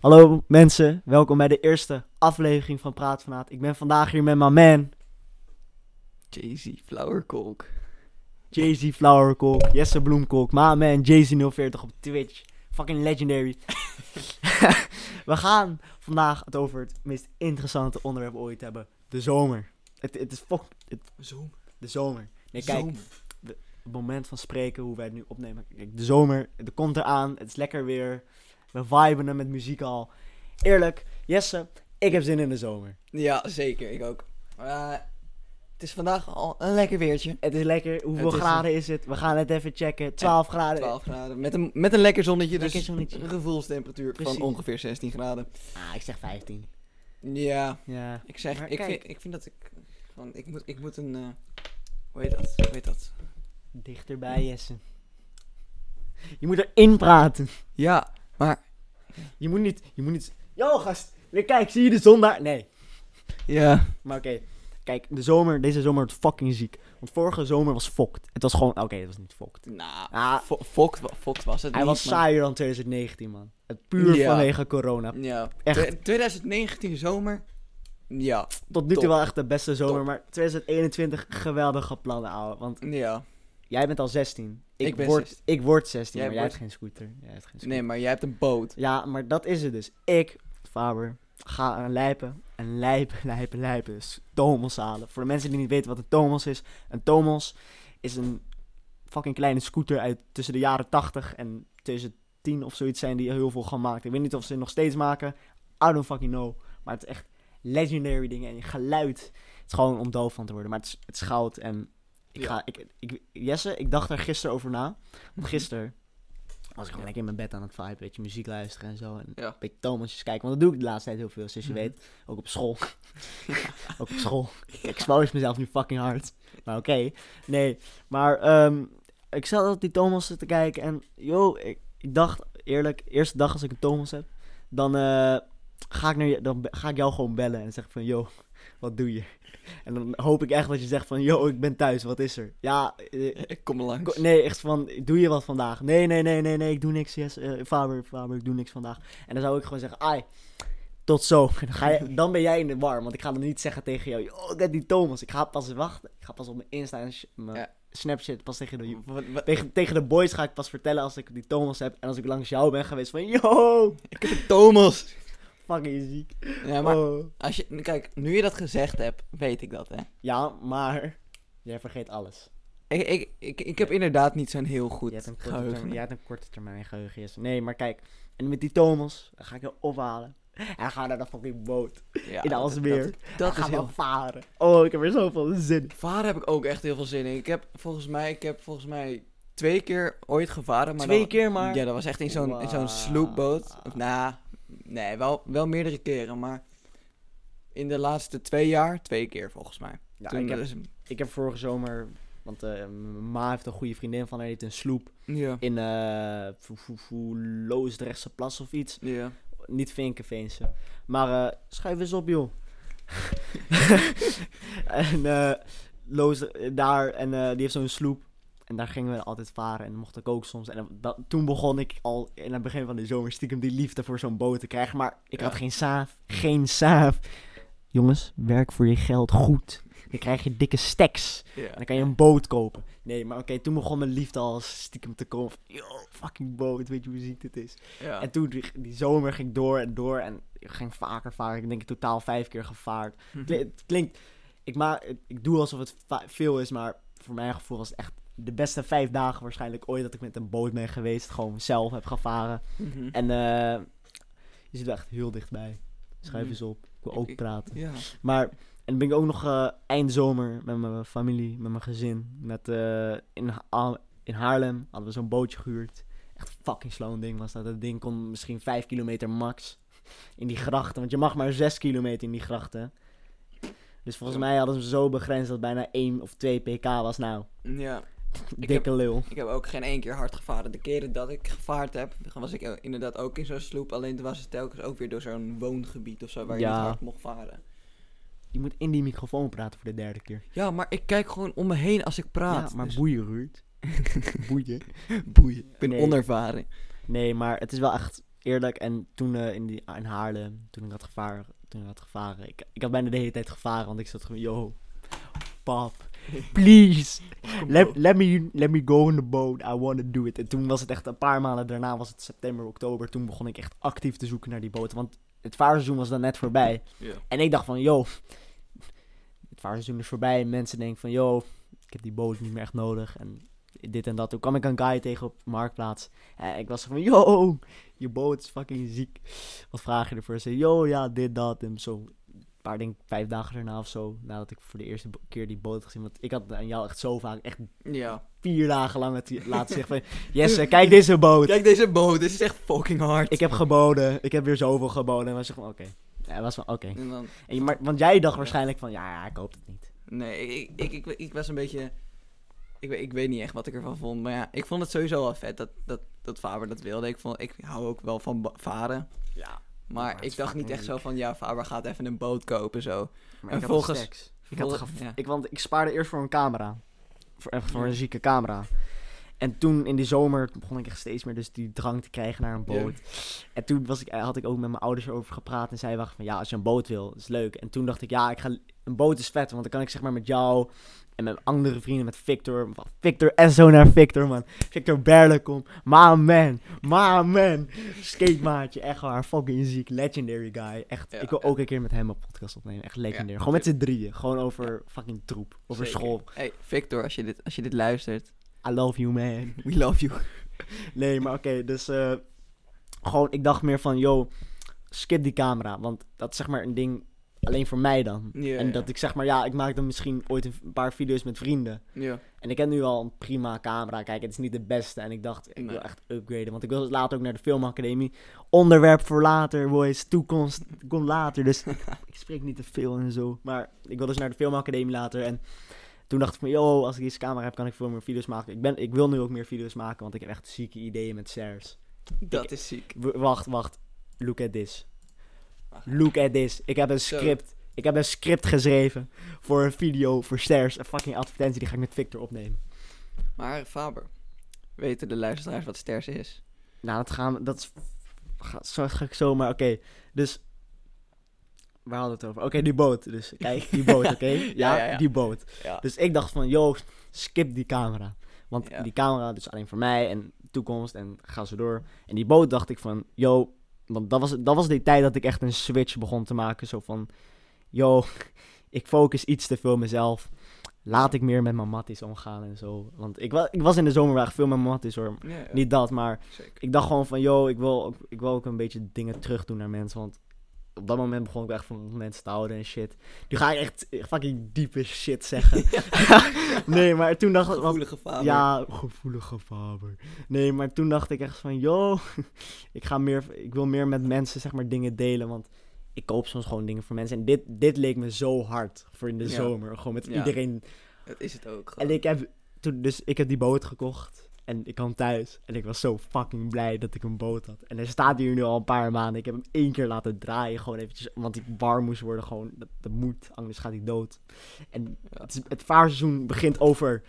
Hallo mensen, welkom bij de eerste aflevering van Praat Vanuit. Ik ben vandaag hier met mijn man, Jay-Z Flowerkolk. Jay-Z Flowerkolk, Jesse Bloemkolk, my man Jay-Z040 op Twitch. Fucking legendary. We gaan vandaag het over het meest interessante onderwerp ooit hebben. De zomer. Het, het is fuck, het, Zomer. de zomer. Nee, kijk, het moment van spreken, hoe wij het nu opnemen. Kijk, de zomer, er komt eraan, het is lekker weer. We viben er met muziek al. Eerlijk, Jesse, ik heb zin in de zomer. Ja, zeker. Ik ook. Eh, het is vandaag al een lekker weertje. Het is lekker. Hoeveel Het is graden is het? We gaan het even checken. 12 graden. 12 graden. Met een, met een lekker zonnetje. Lekker dus zonnetje. een gevoelstemperatuur Precies. van ongeveer 16 graden. Ah, ik zeg 15. Ja, Ja. ik zeg, Maar ik kijk. vind, ik vind dat ik, gewoon, ik moet, ik moet een, eh, hoe heet dat, hoe heet dat? Dichterbij, Jesse. Je moet erin praten. Ja, maar, Je moet niet. Je moet niet. Yo, gast. Kijk, zie je de zon daar? Nee. ja, Maar oké. Kijk, de zomer, deze zomer wordt fucking ziek. Want vorige zomer was fokt. Het was gewoon. Oké, het was niet fokt. nou, Ah, fo- fokt, fokt was het hij niet, was saaier dan 2019, man. Het puur Ja. vanwege corona. Ja, Echt. Twe- 2019 zomer, ja, Tot nu toe wel echt de beste zomer. Top. Maar 2021, geweldige plannen, ouwe. Want ja. Jij bent al 16. Ik, word, 16. Ik word 16, Jij maar jij hebt geen scooter. Jij hebt geen scooter. Nee, maar jij hebt een boot. Ja, maar dat is het dus. Ik, Faber, ga een lijpen, een lijpen, lijpen, lijpen, dus Tomos halen. Voor de mensen die niet weten wat een Tomos is. Een Tomos is een fucking kleine scooter uit tussen de jaren 80 en 2010 of zoiets zijn die heel veel gemaakt. Ik weet niet of ze het nog steeds maken. I don't fucking know. Maar het is echt legendary dingen en je geluid. Het is gewoon om doof van te worden. Maar het is, het is goud en ik Ja. ga, ik, ik, Jesse, ik dacht er gisteren over na. Want gisteren was ik gewoon lekker in mijn bed aan het vibe, weet je, muziek luisteren en zo. En Ja. een beetje Thomasjes kijken, want dat doe ik de laatste tijd heel veel, zoals je Mhm. weet. Ook op school. ook op school. Ik expose mezelf nu fucking hard. Maar oké. Nee, maar ehm, ik zat altijd die Thomas te kijken en, yo, ik, ik dacht eerlijk, eerste dag als ik een Thomas heb, dan, eh, ga, ik naar je, dan ga ik jou gewoon bellen en zeg ik van, yo, wat doe je? En dan hoop ik echt dat je zegt van, yo, ik ben thuis, wat is er? Ja, eh, Ik kom langs. Ko- Nee, echt van, doe je wat vandaag? Nee, nee, nee, nee, nee, ik doe niks, yes. eh, Faber, Faber, ik doe niks vandaag. En dan zou ik gewoon zeggen, ai, tot zo. Dan, ga je, dan ben jij in de war, want ik ga dan niet zeggen tegen jou, ik heb die Thomas. Ik ga pas wachten, ik ga pas op mijn Insta en sh- mijn Ja. Snapchat pas tegen de, Wat- wat- tegen, tegen de boys ga ik pas vertellen als ik die Thomas heb. En als ik langs jou ben geweest van, yo, Ik heb een Thomas. Fucking ziek. Ja, maar Oh. als je, kijk, nu je dat gezegd hebt, weet ik dat, hè. Ja, maar jij vergeet alles. Ik, ik, ik, ik heb inderdaad niet zo'n heel goed Je hebt een korte, geheugen. termijn, jij hebt een korte termijn geheugen. Jesse. Nee, maar kijk. En met die Thomas, dan ga ik je ophalen. En dan gaan we naar de fucking boot. Ja, in Alsmeer. Dat, Dat dat gaan is we heel... varen. Oh, ik heb er zoveel zin in. Varen heb ik ook echt heel veel zin in. Ik heb volgens mij, ik heb volgens mij twee keer ooit gevaren. Maar Twee dan- keer maar. Ja, dat was echt in zo'n in zo'n. Of, nou, nee, wel, wel meerdere keren, maar in de laatste twee jaar twee keer volgens mij. Ja, Toen ik, heb, is- ik heb vorige zomer... Want eh, mijn ma heeft een goede vriendin van haar. Die heeft een sloep ja, in eh Loosdrechtse Plas of iets. ja. Niet Vinkenveense. Maar eh schuif eens op, joh. en Loos, daar, en die heeft zo'n sloep. En daar gingen we altijd varen. En mocht ik ook soms. En dat, toen begon ik al in het begin van de zomer stiekem die liefde voor zo'n boot te krijgen. Maar ik Ja. had geen saaf. Geen saaf. Jongens, werk voor je geld goed. Dan krijg je dikke stacks. ja. En dan kan je een boot kopen. Nee, maar oké, toen begon mijn liefde al stiekem te komen. Van, Yo, fucking boot, weet je hoe ziek dit is. Ja. En toen, die, die zomer ging door en door en ik ging vaker varen. Ik denk totaal vijf keer gevaard. Mhm. Het klinkt, ik, maak, ik doe alsof het veel is, maar voor mijn gevoel was het echt de beste vijf dagen waarschijnlijk ooit dat ik met een boot ben geweest. Gewoon zelf heb gevaren. Mhm. En eh, je zit er echt heel dichtbij. Mhm. eens op. Ik wil ook ik- praten. Ja. Maar, en dan ben ik ook nog eh eind zomer met mijn familie, met mijn gezin. Met, eh, in, Ha- in Haarlem hadden we zo'n bootje gehuurd. Echt fucking slow ding was dat. Dat ding kon misschien 5 kilometer max in die grachten. Want je mag maar 6 kilometer in die grachten. Dus volgens mij hadden ze zo begrensd dat het bijna 1 of 2 pk was. Nou, ja. Ik dikke lul. Ik heb ook geen één keer hard gevaren. De keren dat ik gevaard heb, was ik inderdaad ook in zo'n sloep. Alleen toen was het telkens ook weer door zo'n woongebied of zo, waar je Ja. niet hard mocht varen. Je moet in die microfoon praten voor de derde keer. Ja, maar ik kijk gewoon om me heen als ik praat. ja, maar dus- boeien, Ruud. boeien. boeien. Ik ben Nee. onervaren. Nee, maar het is wel echt eerlijk. En toen eh, in, die, in Haarlem, toen ik had gevaren, toen ik had gevaren. Ik, ik had bijna de hele tijd gevaren, want ik zat gewoon, yo, pap, please, let, let, me, let me go on the boat, I want to do it. En toen was het echt een paar maanden daarna, was het september, oktober, toen begon ik echt actief te zoeken naar die boten. Want het vaarseizoen was dan net voorbij. En ik dacht van, yo, het vaarseizoen is voorbij. En mensen denken van, yo, ik heb die boot niet meer echt nodig. En dit en dat. Toen kwam ik een guy tegen op Marktplaats. En ik was van, yo, je boot is fucking ziek. Wat vraag je ervoor? Ze zei, yo, ja, dit, dat. En zo, paar, denk vijf dagen daarna of zo. Nadat ik voor de eerste keer die boot had gezien. Want ik had aan jou echt zo vaak, echt ja. vier dagen lang het laten zeggen van... Jesse, kijk deze boot. Kijk deze boot, dit is echt fucking hard. Ik heb geboden. Ik heb weer zoveel geboden. En was je van, oké. Ja, was van, oké. Maar- Want jij dacht waarschijnlijk van, ja, ja, ik hoop het niet. nee, ik, ik, ik, ik was een beetje... Ik, weet- ik weet niet echt wat ik ervan vond. Maar ja, ik vond het sowieso wel vet dat, dat, dat Faber dat wilde. Ik, vond, ik hou ook wel van varen. Ja. Maar, ik dacht niet echt zo van... Ja, Faber gaat even een boot kopen, zo. Maar En ik had volgens- de stacks. Ik, had ja. ik, want ik spaarde eerst voor een camera. Voor, echt voor een zieke camera. En toen in die zomer begon ik echt steeds meer dus die drang te krijgen naar een boot. En toen was ik, eh, had ik ook met mijn ouders erover gepraat. En zij waren van ja, als je een boot wil, is leuk. En toen dacht ik ja, ik ga, een boot is vet. Want dan kan ik zeg maar met jou en met andere vrienden, met Victor. Victor en zo naar Victor man. Victor Berlekom. My man. My man. Skatemaatje. Echt waar. Fucking ziek. Legendary guy. Echt. Ja, ik wil ook een keer met hem een podcast opnemen. Echt legendary. Ja, Gewoon met z'n drieën. Gewoon over fucking troep. Over Zeker. school. Hey, Victor, als je dit, als je dit luistert. I love you man. We love you. Nee, maar oké, dus eh, gewoon, ik dacht meer van, yo, skip die camera. Want dat is zeg maar een ding alleen voor mij dan. En dat ik zeg maar, ja, ik maak dan misschien ooit een paar video's met vrienden. Ja. En ik heb nu al een prima camera. Kijk, het is niet de beste. En ik dacht, ik Nee. wil echt upgraden. Want ik wil later ook naar de filmacademie. Onderwerp voor later, boys. Toekomst komt later. Dus ik spreek niet te veel en zo. Maar ik wil dus naar de filmacademie later. En toen dacht ik van, yo, als ik deze camera heb, kan ik veel meer video's maken. Ik, ben, ik wil nu ook meer video's maken, want ik heb echt zieke ideeën met stairs. Dat Ik- is ziek. Wacht, wacht. Look at this. Look at this. Ik heb een Zo. script. Ik heb een script geschreven voor een video voor stairs. Een fucking advertentie, die ga ik met Victor opnemen. Maar Faber, weten de luisteraars wat sters is? Nou, dat gaan we. Dat is. Ga, ik zomaar. Oké, dus. Waar hadden we het over? Oké, die boot. Dus kijk, die boot, oké? Ja, ja, ja. die boot. Dus ik dacht van, yo, skip die camera. Want die camera dus alleen voor mij en toekomst en ga zo door. En die boot dacht ik van, yo, want dat was, dat was die tijd dat ik echt een switch begon te maken. Zo van, yo, ik focus iets te veel mezelf. Laat ik meer met mijn matties omgaan en zo. Want ik, wa ik was in de zomer wel echt veel met mijn matties hoor. Ja, ja, Niet dat, maar zeker. ik dacht gewoon van, yo, ik wil, ook- ik wil ook een beetje dingen terug doen naar mensen. Want op dat moment begon ik echt van mensen te houden en shit. Nu ga ik echt fucking diepe shit zeggen. nee, maar toen dacht ik... Gevoelige Faber. ja, gevoelige Faber. Nee, maar toen dacht ik echt van, yo, ik, ga meer, ik wil meer met mensen zeg maar dingen delen. Want ik koop soms gewoon dingen voor mensen. En dit, dit leek me zo hard voor in de Ja. zomer. Gewoon met Ja. iedereen Dat is het ook. en ik heb toen, dus ik heb die boot gekocht. En ik kwam thuis. En ik was zo fucking blij dat ik een boot had. En hij staat hier nu al een paar maanden. Ik heb hem één keer laten draaien. Gewoon eventjes. Want ik warm moest worden. Gewoon. Dat, dat moet. Anders gaat hij dood. En het, is- het vaarseizoen begint over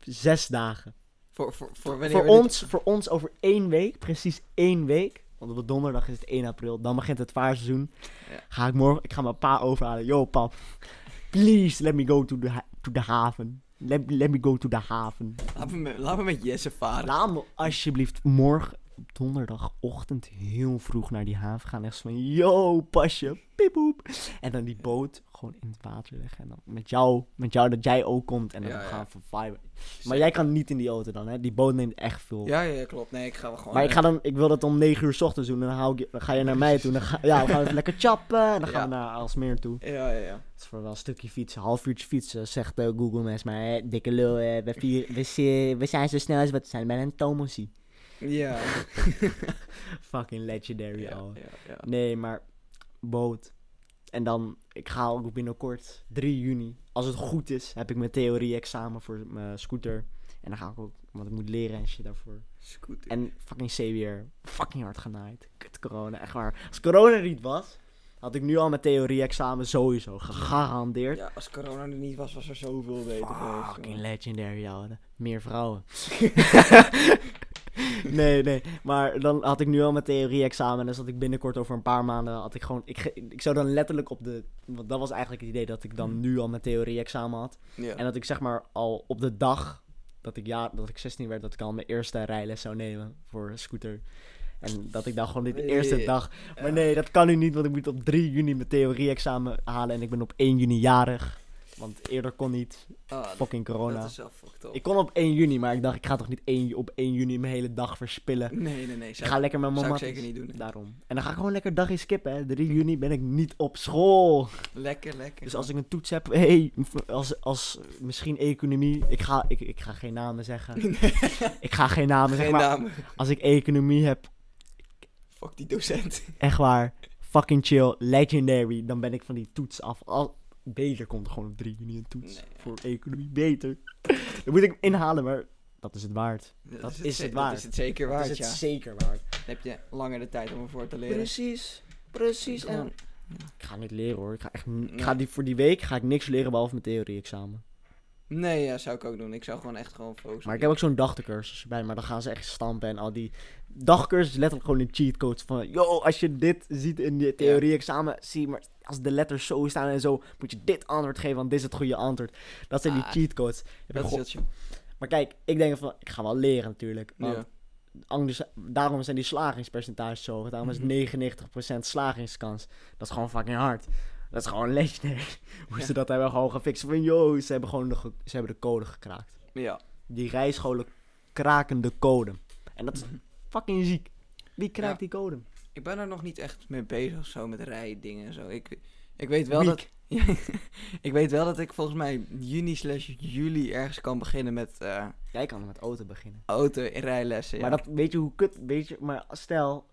zes dagen. Voor, voor, voor wanneer Voor dit- ons, voor ons over één week. Precies één week. Want op donderdag is het 1 april. Dan begint het vaarseizoen. Ja. Ga ik morgen. Ik ga mijn pa overhalen. Yo, pap. Please let me go to the, to the haven. Let, let me go to the haven. Laat me, met- laat me met Jesse varen. Laat me alsjeblieft morgen op donderdagochtend heel vroeg naar die haven gaan. Echt zo van, yo, pasje, pieppoep. En dan die boot gewoon in het water leggen. En dan met jou, met jou dat jij ook komt. En dan Ja, gaan we voor vibe. Maar jij kan niet in die auto dan, hè? Die boot neemt echt veel. Ja, ja, klopt. Nee, ik ga wel gewoon... Maar ik, ga dan, ik wil dat om 9 uur s ochtends doen. En dan, hou ik, dan ga je naar mij toe. Dan ga, ja, we gaan even lekker chappen. En dan gaan we naar Alsmeer toe. Ja, ja, ja. Het is voor wel een stukje fietsen. Half uurtje fietsen, zegt eh, Google Maps. Maar hè, dikke lul, eh, we, vier, we, we zijn zo snel als wat we zijn. Bij een Tomosie. Ja. Fucking legendary, ja, ja. Nee, maar boot. En dan, ik ga ook binnenkort, 3 juni. Als het goed is, heb ik mijn theorie-examen voor mijn scooter. En dan ga ik ook, want ik moet leren en shit daarvoor. Scooter. En fucking CBR. Fucking hard genaaid. Kut corona, echt waar. Als corona er niet was, had ik nu al mijn theorie-examen sowieso gegarandeerd. Ja, als corona er niet was, was er zoveel beter geweest. Fucking legendary, ouwe. Meer vrouwen. nee, nee. Maar dan had ik nu al mijn theorie-examen. En dan zat ik binnenkort over een paar maanden. Had ik gewoon. Ik, ik zou dan letterlijk op de. Want dat was eigenlijk het idee dat ik dan nu al mijn theorie-examen had. Ja. En dat ik zeg maar al op de dag dat ik, ja, dat ik 16 werd, dat ik al mijn eerste rijles zou nemen voor een scooter. En dat ik dan gewoon dit de eerste dag. Maar nee, dat kan nu niet, want ik moet op 3 juni mijn theorie-examen halen. En ik ben op 1 juni jarig. Want eerder kon niet. Ah, dat- Fucking corona. Dat is wel fucked up. Ik kon op 1 juni, maar ik dacht, ik ga toch niet 1, op 1 juni mijn hele dag verspillen. Nee, nee, nee. Ik Zou, ga lekker met zou mama. ik zeker niet doen. Daarom. En dan ga ik gewoon lekker dagje skippen, hè. 3 juni ben ik niet op school. Lekker, lekker. Dus als ik een toets heb, hey, als, als misschien economie, ik ga, ik, ik ga geen namen zeggen. Ik ga geen namen Geen zeggen, maar naam. als ik economie heb, Fuck die docent. echt waar, fucking chill, legendary, dan ben ik van die toets af. Al, beter komt er gewoon op 3 juni een toets Nee. voor economie, beter. Dan moet ik hem inhalen, maar dat is het waard. Dat is het waard. Dat is het zeker Dat waard, is het ja. zeker waard. Dan heb je langer de tijd om ervoor te leren. Precies, precies. En ik ga niet leren hoor. Ik ga echt, ik ga die, voor die week ga ik niks leren behalve mijn theorie-examen. Nee, ja, zou ik ook doen. Ik zou gewoon echt gewoon focussen. Maar ik heb ook zo'n dagcursus bij, maar dan gaan ze echt stampen en al die dagcursus is letterlijk gewoon een cheatcode van, yo, als je dit ziet in je theorie-examen, zie maar als de letters zo staan en zo, moet je dit antwoord geven, want dit is het goede antwoord. Dat zijn die Ah, cheatcodes. Dat is. Maar kijk, ik denk van, ik ga wel leren natuurlijk. Want Ja. anders, daarom zijn die slagingspercentages zo. Daarom is Mhm. 99% slagingskans. Dat is gewoon fucking hard. Dat is gewoon legendary. Hoe ze Ja. dat hebben gewoon gefixt. Van, yo, ze hebben gewoon de, ze hebben de code gekraakt. Ja. Die rijscholen kraken de code. En dat is Mhm. fucking ziek. Wie kraakt Ja. die code? Ik ben er nog niet echt mee bezig of zo met rijdingen en zo. Ik, ik weet wel dat... Ja, ik weet wel dat ik volgens mij juni slash juli ergens kan beginnen met eh Jij kan met auto beginnen. auto-rijlessen. Maar dat, weet je hoe kut, weet je, maar stel,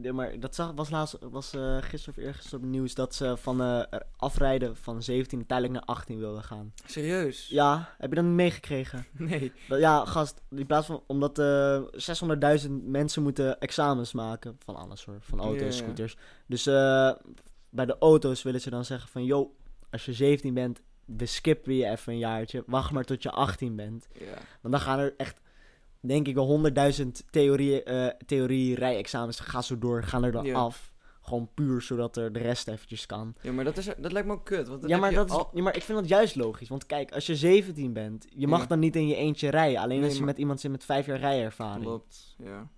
de- maar dat zag, was laatst, was eh, gisteren of eergisteren op het nieuws dat ze van eh, er afrijden van 17 tijdelijk naar 18 wilden gaan. Serieus? Ja, heb je dat niet meegekregen? Nee. Dat- Ja, gast, in plaats van, omdat eh 600.000 mensen moeten examens maken, van alles hoor, van auto's, scooters. Dus eh, bij de auto's willen ze dan zeggen van, yo, als je 17 bent, we skippen je even een jaartje, wacht maar tot je 18 bent. Ja. Want dan gaan er echt, denk ik wel, 100.000 theorie, eh theorie rijexamens gaan zo door, gaan er dan Ja. af. Gewoon puur zodat er de rest eventjes kan. ja, maar dat, is, dat lijkt me ook kut. Want Ja maar, dat is, ja, maar ik vind dat juist logisch. Want kijk, als je 17 bent, je mag Ja. dan niet in je eentje rijden. Alleen Nee, als je maar- met iemand zit met 5 jaar rijervaring. Klopt, ja.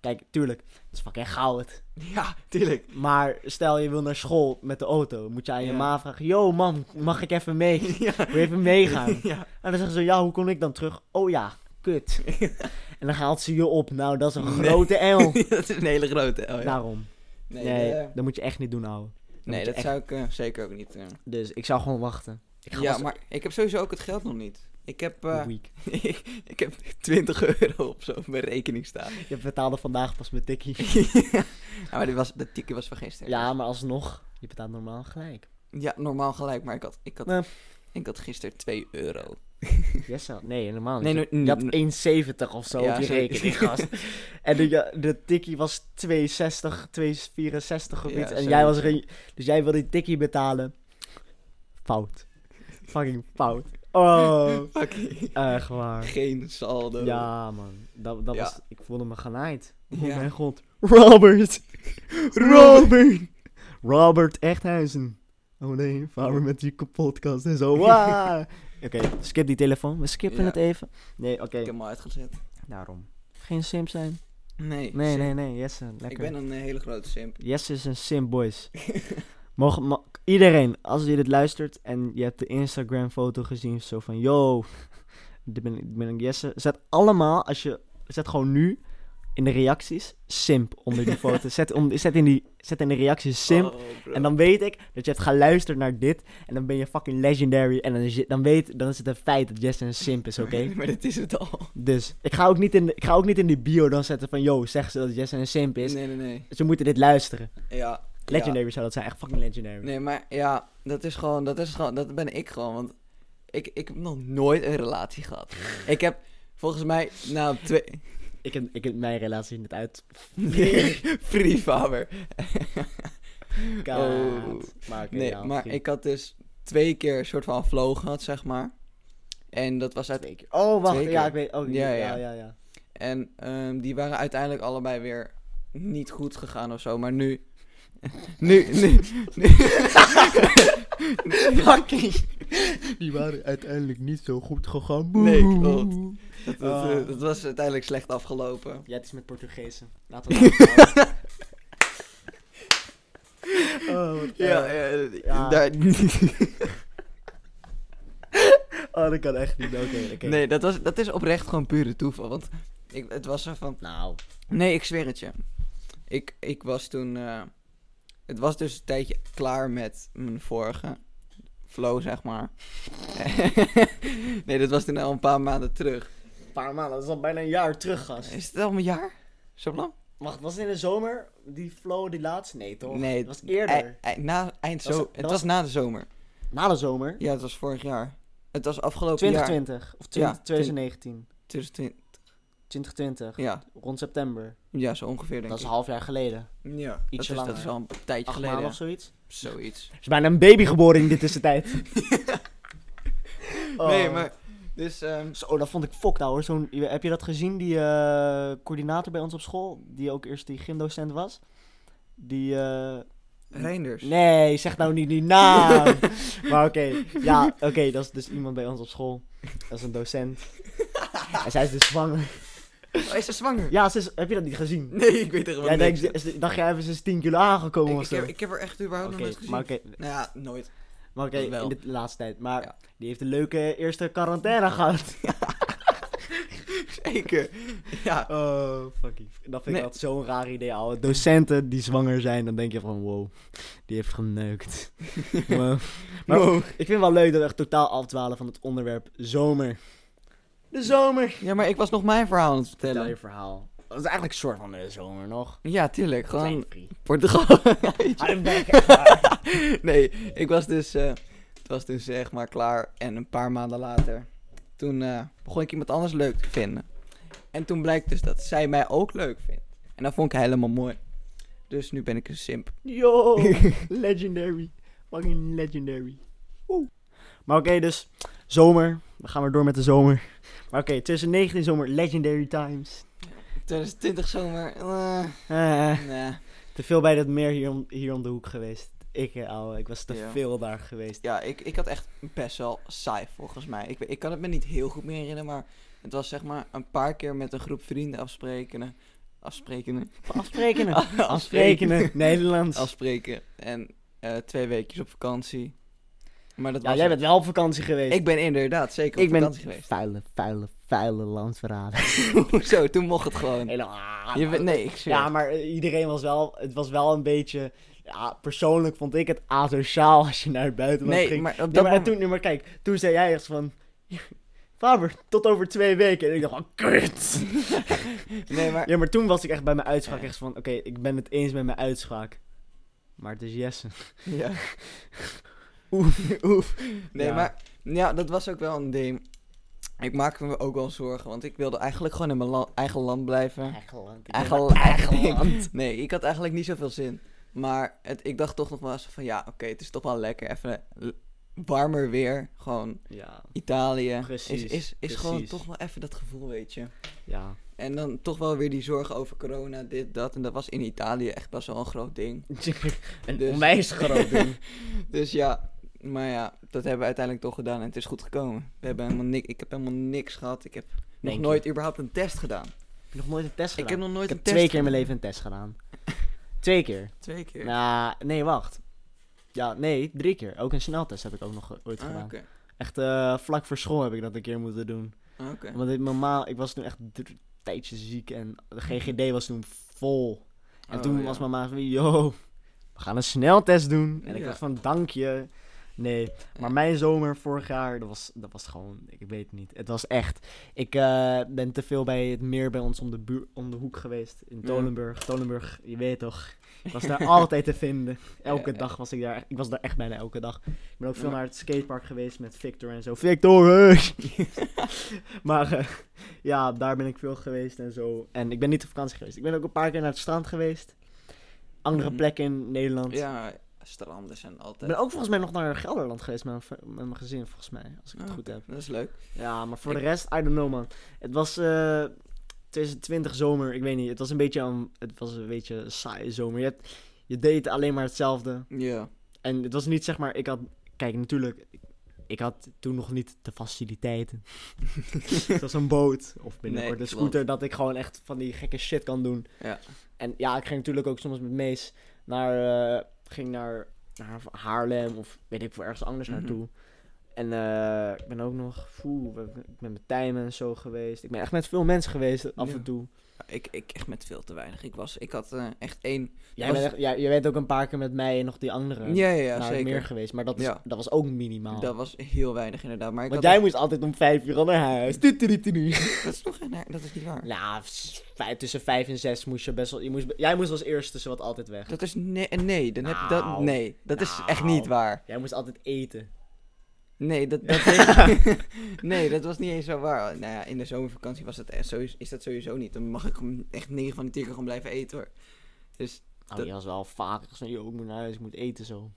Kijk, tuurlijk, dat is fucking goud. Ja, tuurlijk. Maar stel je wil naar school met de auto, moet je aan je Ja. ma vragen: Yo, mam, mag ik even mee? Ja. Wil je even meegaan? ja. En dan zeggen ze: Ja, hoe kom ik dan terug? Oh ja, kut. en dan haalt ze je op. Nou, dat is een grote L. dat is een hele grote L, ja. Daarom. nee, Nee, de- dat moet je echt niet doen, ouwe. nee dat echt- zou ik eh, zeker ook niet. eh. Dus ik zou gewoon wachten. Ik ga Ja, maar ik heb sowieso ook het geld nog niet. Ik heb, eh, ik heb 20 euro op zo op mijn rekening staan. Je betaalde vandaag pas met tikkie. ja, maar die was, de tikkie was van gisteren. ja, maar alsnog, je betaalt normaal gelijk. Ja, normaal gelijk, maar ik had, ik had, Nee. ik had gisteren 2 euro. Yes, wel. nee, helemaal Nee, niet. nee, je had nee. 1,70 of zo Ja, op je rekening, gast. en de, de tikkie was 2,60, 2,64 of Ja, iets. En jij was er, dus jij wilde die tikkie betalen. Fout. Fucking fout. Oh, Fucking. echt waar. Geen saldo. Ja, man. Dat, dat Ja. was, ik voelde me genaaid. Oh mijn god. Robert. Robert. Robert Echthuizen. Oh nee, vader met die podcast en zo. Waa. Oké, skip die telefoon. We skippen Ja. het even. Nee, oké. Ik heb hem al uitgezet. Daarom. Geen simp zijn. Nee. Nee, simp. nee, nee. Jesse, lekker. Ik ben een eh, hele grote simp. Jesse is een simp, boys. Mogen, iedereen, als je dit luistert en je hebt de Instagram foto gezien, zo van, yo, dit ben, ik- ben ik Jesse. Zet allemaal, als je, zet gewoon nu in de reacties, simp onder die foto. Zet, om, zet, in, die, zet in de reacties simp. Oh. En dan weet ik dat je hebt geluisterd naar dit. En dan ben je fucking legendary. En dan is, je, dan weet, dan is het een feit dat Jesse een simp is, oké? maar dit is het al. Dus ik ga, ook niet in ik ga ook niet in die bio dan zetten van... Yo, zeg ze dat Jesse een simp is. Nee, nee, nee. Ze moeten dit luisteren. Ja. Legendary zou dat zijn. Echt fucking legendary. Ja. Nee, maar ja, dat is gewoon, dat is gewoon, dat ben ik gewoon. Want ik, ik heb nog nooit een relatie gehad. ik heb volgens mij, nou, twee... Ik, heb, ik heb mijn relatie net uit. Free Faber. Oh. Maar, Nee, ja, maar ik had dus twee keer een soort van flow gehad, zeg maar. En dat was uit... Twee keer. Oh, wacht. Ja, ik weet. Oh, Ja, ja, ja. ja. En ehm, die waren uiteindelijk allebei weer niet goed gegaan of zo. Maar nu... nu, nu, nu. Fucking. Die waren uiteindelijk niet zo goed gegaan. Nee, klopt. Dat, dat, Ah. eh, dat was uiteindelijk slecht afgelopen. Ja, het is met Portugezen. Laten we het Oh, wat Ja, ja, Ja. daar- Oh, dat kan echt niet. Oké, oké. Nee, dat, was, dat is oprecht gewoon pure toeval. Want ik, het was zo van... Nou, Nee, ik zweer het je. Ik, ik was toen... eh, het was dus een tijdje klaar met mijn vorige flow, zeg maar. nee, dat was toen al een paar maanden terug. een paar maanden. Dat is al bijna een jaar terug, gast. Is het al een jaar? Zo lang? Wacht, was het in de zomer? Die flow, die laatste? Nee, toch? Nee, Het was eerder. Ei- ei- na, eind zo, het was- was na de zomer. Na de zomer? Ja, het was vorig jaar. Het was afgelopen jaar. 2020. Of 20, Ja, 2019. 2020. 2020. Ja, Rond september. ja, zo ongeveer denk Dat is ik. een half jaar geleden. Ja, dat ietsje is, dat is al een tijdje Acht geleden. maanden of zoiets. Zoiets. Er is bijna een baby geboren in de tussentijd. Oh. Nee, maar... Dus, ehm, Zo, dat vond ik fokt, hoor. Zo'n, heb je dat gezien, die eh, coördinator bij ons op school? Die ook eerst die gymdocent was? Die, eh... Reinders. Nee, zeg nou niet die naam. maar oké, ja, oké, dat is dus iemand bij ons op school. Dat is een docent. en zij is dus zwanger. Oh, is ze zwanger? Ja, ze is, heb je dat niet gezien? Nee, ik weet er Jij niks. denkt, is- dacht jij even ze is 10 kilo aangekomen ik, of ik, zo? heb, ik heb er echt überhaupt Oké, nog nooit gezien. maar oké, Nou ja, nooit. maar oké, in de laatste tijd. Maar Ja. die heeft een leuke eerste quarantaine gehad. Zeker. Ja. Oh, fucking. Dat vind Nee. ik altijd zo'n raar idee, ouwe. Docenten die zwanger zijn, dan denk je van, wow, die heeft geneukt. Maar Wow. ik vind het wel leuk dat we echt totaal afdwalen van het onderwerp zomer. De zomer. Ja, maar ik was nog mijn verhaal aan het Vertel vertellen. je verhaal. Dat is eigenlijk een soort van de zomer nog. Ja, tuurlijk. Gewoon. Portugal. Nee, ik was dus, eh, het was dus zeg maar klaar. En een paar maanden later, toen eh, begon ik iemand anders leuk te vinden. En toen blijkt dus dat zij mij ook leuk vindt. En dat vond ik helemaal mooi. Dus nu ben ik een simp. Yo, legendary. Fucking legendary. Oeh. Maar oké, dus zomer. We gaan weer door met de zomer. Maar oké, 2019 zomer, legendary times. 2020 zomer. eh, Eh, nee. te veel bij dat meer hier om, hier om de hoek geweest. Ik, eh, ouwe, ik was te veel daar geweest. Ja, ik, ik had echt best wel saai volgens mij. Ik, ik kan het me niet heel goed meer herinneren, maar het was zeg maar een paar keer met een groep vrienden afspreken. Afspreken. Afspreken. Afspreken. Nederlands. Afspreken. En twee weekjes op vakantie. Maar dat ja, was jij het. bent wel op vakantie geweest. Ik ben inderdaad zeker op ik ben vakantie geweest. vuile, vuile, vuile landverrader. Zo, toen mocht het gewoon. Helemaal. Je bent, nee, ik zweer. Ja, maar eh, iedereen was wel, het was wel een beetje, ja, persoonlijk vond ik het asociaal als je naar het buitenland nee, ging. maar op dat maar, en moment... toen, nee, maar kijk, toen zei jij echt van, Faber, tot over twee weken. En ik dacht van, kut. Nee, maar... Ja, maar toen was ik echt bij mijn uitspraak echt van, oké, ik ben het eens met mijn uitspraak. Maar het is Jesse. Ja. Oef, oef. Nee, Ja. maar... Ja, dat was ook wel een ding. Ik maakte me ook wel zorgen, want ik wilde eigenlijk gewoon in mijn la- eigen land blijven. Eigen land. Eigen, Eigen land. Nee, ik had eigenlijk niet zoveel zin. Maar het, ik dacht toch nog wel eens van ja, oké, het is toch wel lekker. Even warmer weer. Gewoon Ja, Italië. Precies, Is, is, is gewoon toch wel even dat gevoel, weet je. ja. En dan toch wel weer die zorgen over corona, dit, dat. En dat was in Italië echt best wel een groot ding. een Dus- onwijs groot ding. Dus ja, maar ja, dat hebben we uiteindelijk toch gedaan en het is goed gekomen. We hebben helemaal niks, ik heb helemaal niks gehad. Ik heb nog Denk je? nooit überhaupt een test gedaan. Heb je nog nooit een test gedaan? Ik heb nog nooit Ik een heb test twee keer in mijn leven een test gedaan. twee keer. Twee keer? Nou, nee, wacht. Ja, nee, drie keer. Ook een sneltest heb ik ook nog ooit Ah, gedaan. Echt eh, vlak voor school heb ik dat een keer moeten doen. Ah, oké. Want ik, normaal, ik was toen echt een tijdje ziek en de GGD was toen vol. En Oh, toen ja. was mama van, yo, we gaan een sneltest doen. En ik Ja. dacht van, dank je. Nee, maar mijn zomer vorig jaar, dat was, dat was gewoon, ik weet het niet. Het was echt, ik eh, ben te veel bij het meer bij ons om de, buur, om de hoek geweest. In. Tolenburg. Tolenburg, je weet toch. Ik was daar altijd te vinden. Elke dag was ik daar. Ik was daar echt bijna elke dag. Ik ben ook veel naar het skatepark geweest met Victor en zo. Victor! hey! maar eh, ja, daar ben ik veel geweest en zo. En ik ben niet op vakantie geweest. Ik ben ook een paar keer naar het strand geweest. Andere Mhm. plekken in Nederland. Ja, stranden zijn Ik altijd... ben ook volgens mij nog naar Gelderland geweest met met mijn gezin, volgens mij. Als ik het Ah, goed heb. Dat is leuk. Ja, maar voor Ik- de rest, I don't know man. Het was, eh, 2020 zomer, ik weet niet, het was een beetje een, het was een beetje een saaie zomer. Je, hebt- je deed alleen maar hetzelfde. Ja. En het was niet zeg maar, ik had, kijk natuurlijk, ik, ik had toen nog niet de faciliteiten. Zoals een boot of binnenkort Nee, een scooter, klopt. dat ik gewoon echt van die gekke shit kan doen. Ja. En ja, ik ging natuurlijk ook soms met Mees naar, eh, ging naar, naar Haarlem of weet ik veel, ergens anders Mhm. naartoe. En eh, ik ben ook nog, oeh, ik ben met Tijmen en zo geweest. Ik ben echt met veel mensen geweest af Ja. en toe. Ik, ik echt met veel te weinig. Ik was, ik had eh, echt één... Jij, was- bent echt, jij, jij bent ook een paar keer met mij en nog die andere Ja, ja, ja zeker. meer geweest. Maar dat, is, Ja. dat was ook minimaal. Dat was heel weinig inderdaad. Maar ik Want had jij moest altijd om vijf uur al naar huis. Echt- Dat is toch geen... Dat is niet waar. Nou, vijf, tussen vijf en zes moest je best wel... Je moest, jij moest als eerste zo wat altijd weg. Dat is... Nee, nee, dan heb, dat, Nou. nee, dat is echt Nou. niet waar. Jij moest altijd eten. Nee, dat, dat nee, dat was niet eens zo waar. Nou ja, in de zomervakantie was dat echt sowieso, is dat sowieso niet. Dan mag ik gewoon echt 9 van de 10 keer gewoon blijven eten hoor. Dus Dat- je was wel vaker zo, yo, ik moet naar huis, ik moet eten zo.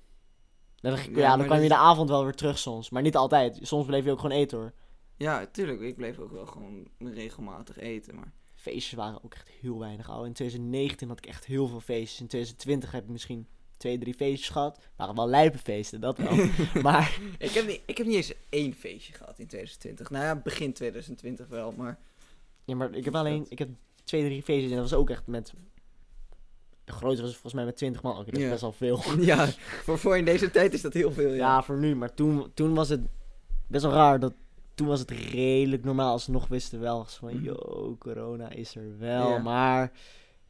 Dan, ja, Ja, dan kwam je dat de avond wel weer terug soms. Maar niet altijd. Soms bleef je ook gewoon eten hoor. ja, tuurlijk, ik bleef ook wel gewoon regelmatig eten. Maar Feestjes waren ook echt heel weinig. Al in 2019 had ik echt heel veel feestjes. In 2020 heb ik misschien twee, drie feestjes gehad. Waren wel lijpenfeesten, dat wel. maar ik heb, niet, ik heb niet eens één feestje gehad in 2020. Nou ja, begin 2020 wel, maar Ja, maar ik heb alleen, ik heb twee, drie feestjes en dat was ook echt met, de grootste was volgens mij met 20 man. Oké, dat is Ja. best wel veel. ja, voor, voor in deze tijd is dat heel veel. Ja, Ja, voor nu, maar toen, toen was het best wel raar dat, toen was het redelijk normaal. Alsnog wisten we wel van, Mhm. yo, corona is er wel, Ja. maar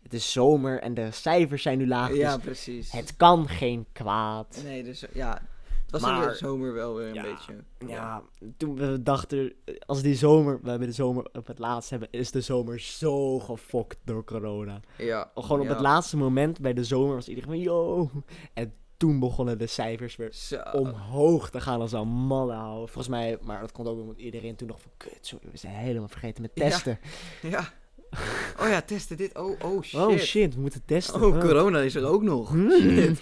het is zomer en de cijfers zijn nu laag, ja dus precies. het kan geen kwaad. Nee, dus ja, het was Maar- in de zomer wel weer een Ja, beetje. Ja, toen we dachten, als die zomer, we hebben de zomer op het laatst hebben, is de zomer zo gefokt door corona. Ja, Gewoon op ja. het laatste moment bij de zomer was iedereen van, yo. En toen begonnen de cijfers weer Zo. omhoog te gaan als een malle houden. Volgens mij, maar dat komt ook omdat iedereen toen nog van, kut, sorry, we zijn helemaal vergeten met testen. Ja. Oh ja, testen dit. Oh, oh shit. Oh shit, we moeten testen. Oh, Oh. corona is er ook nog. Hmm. Shit.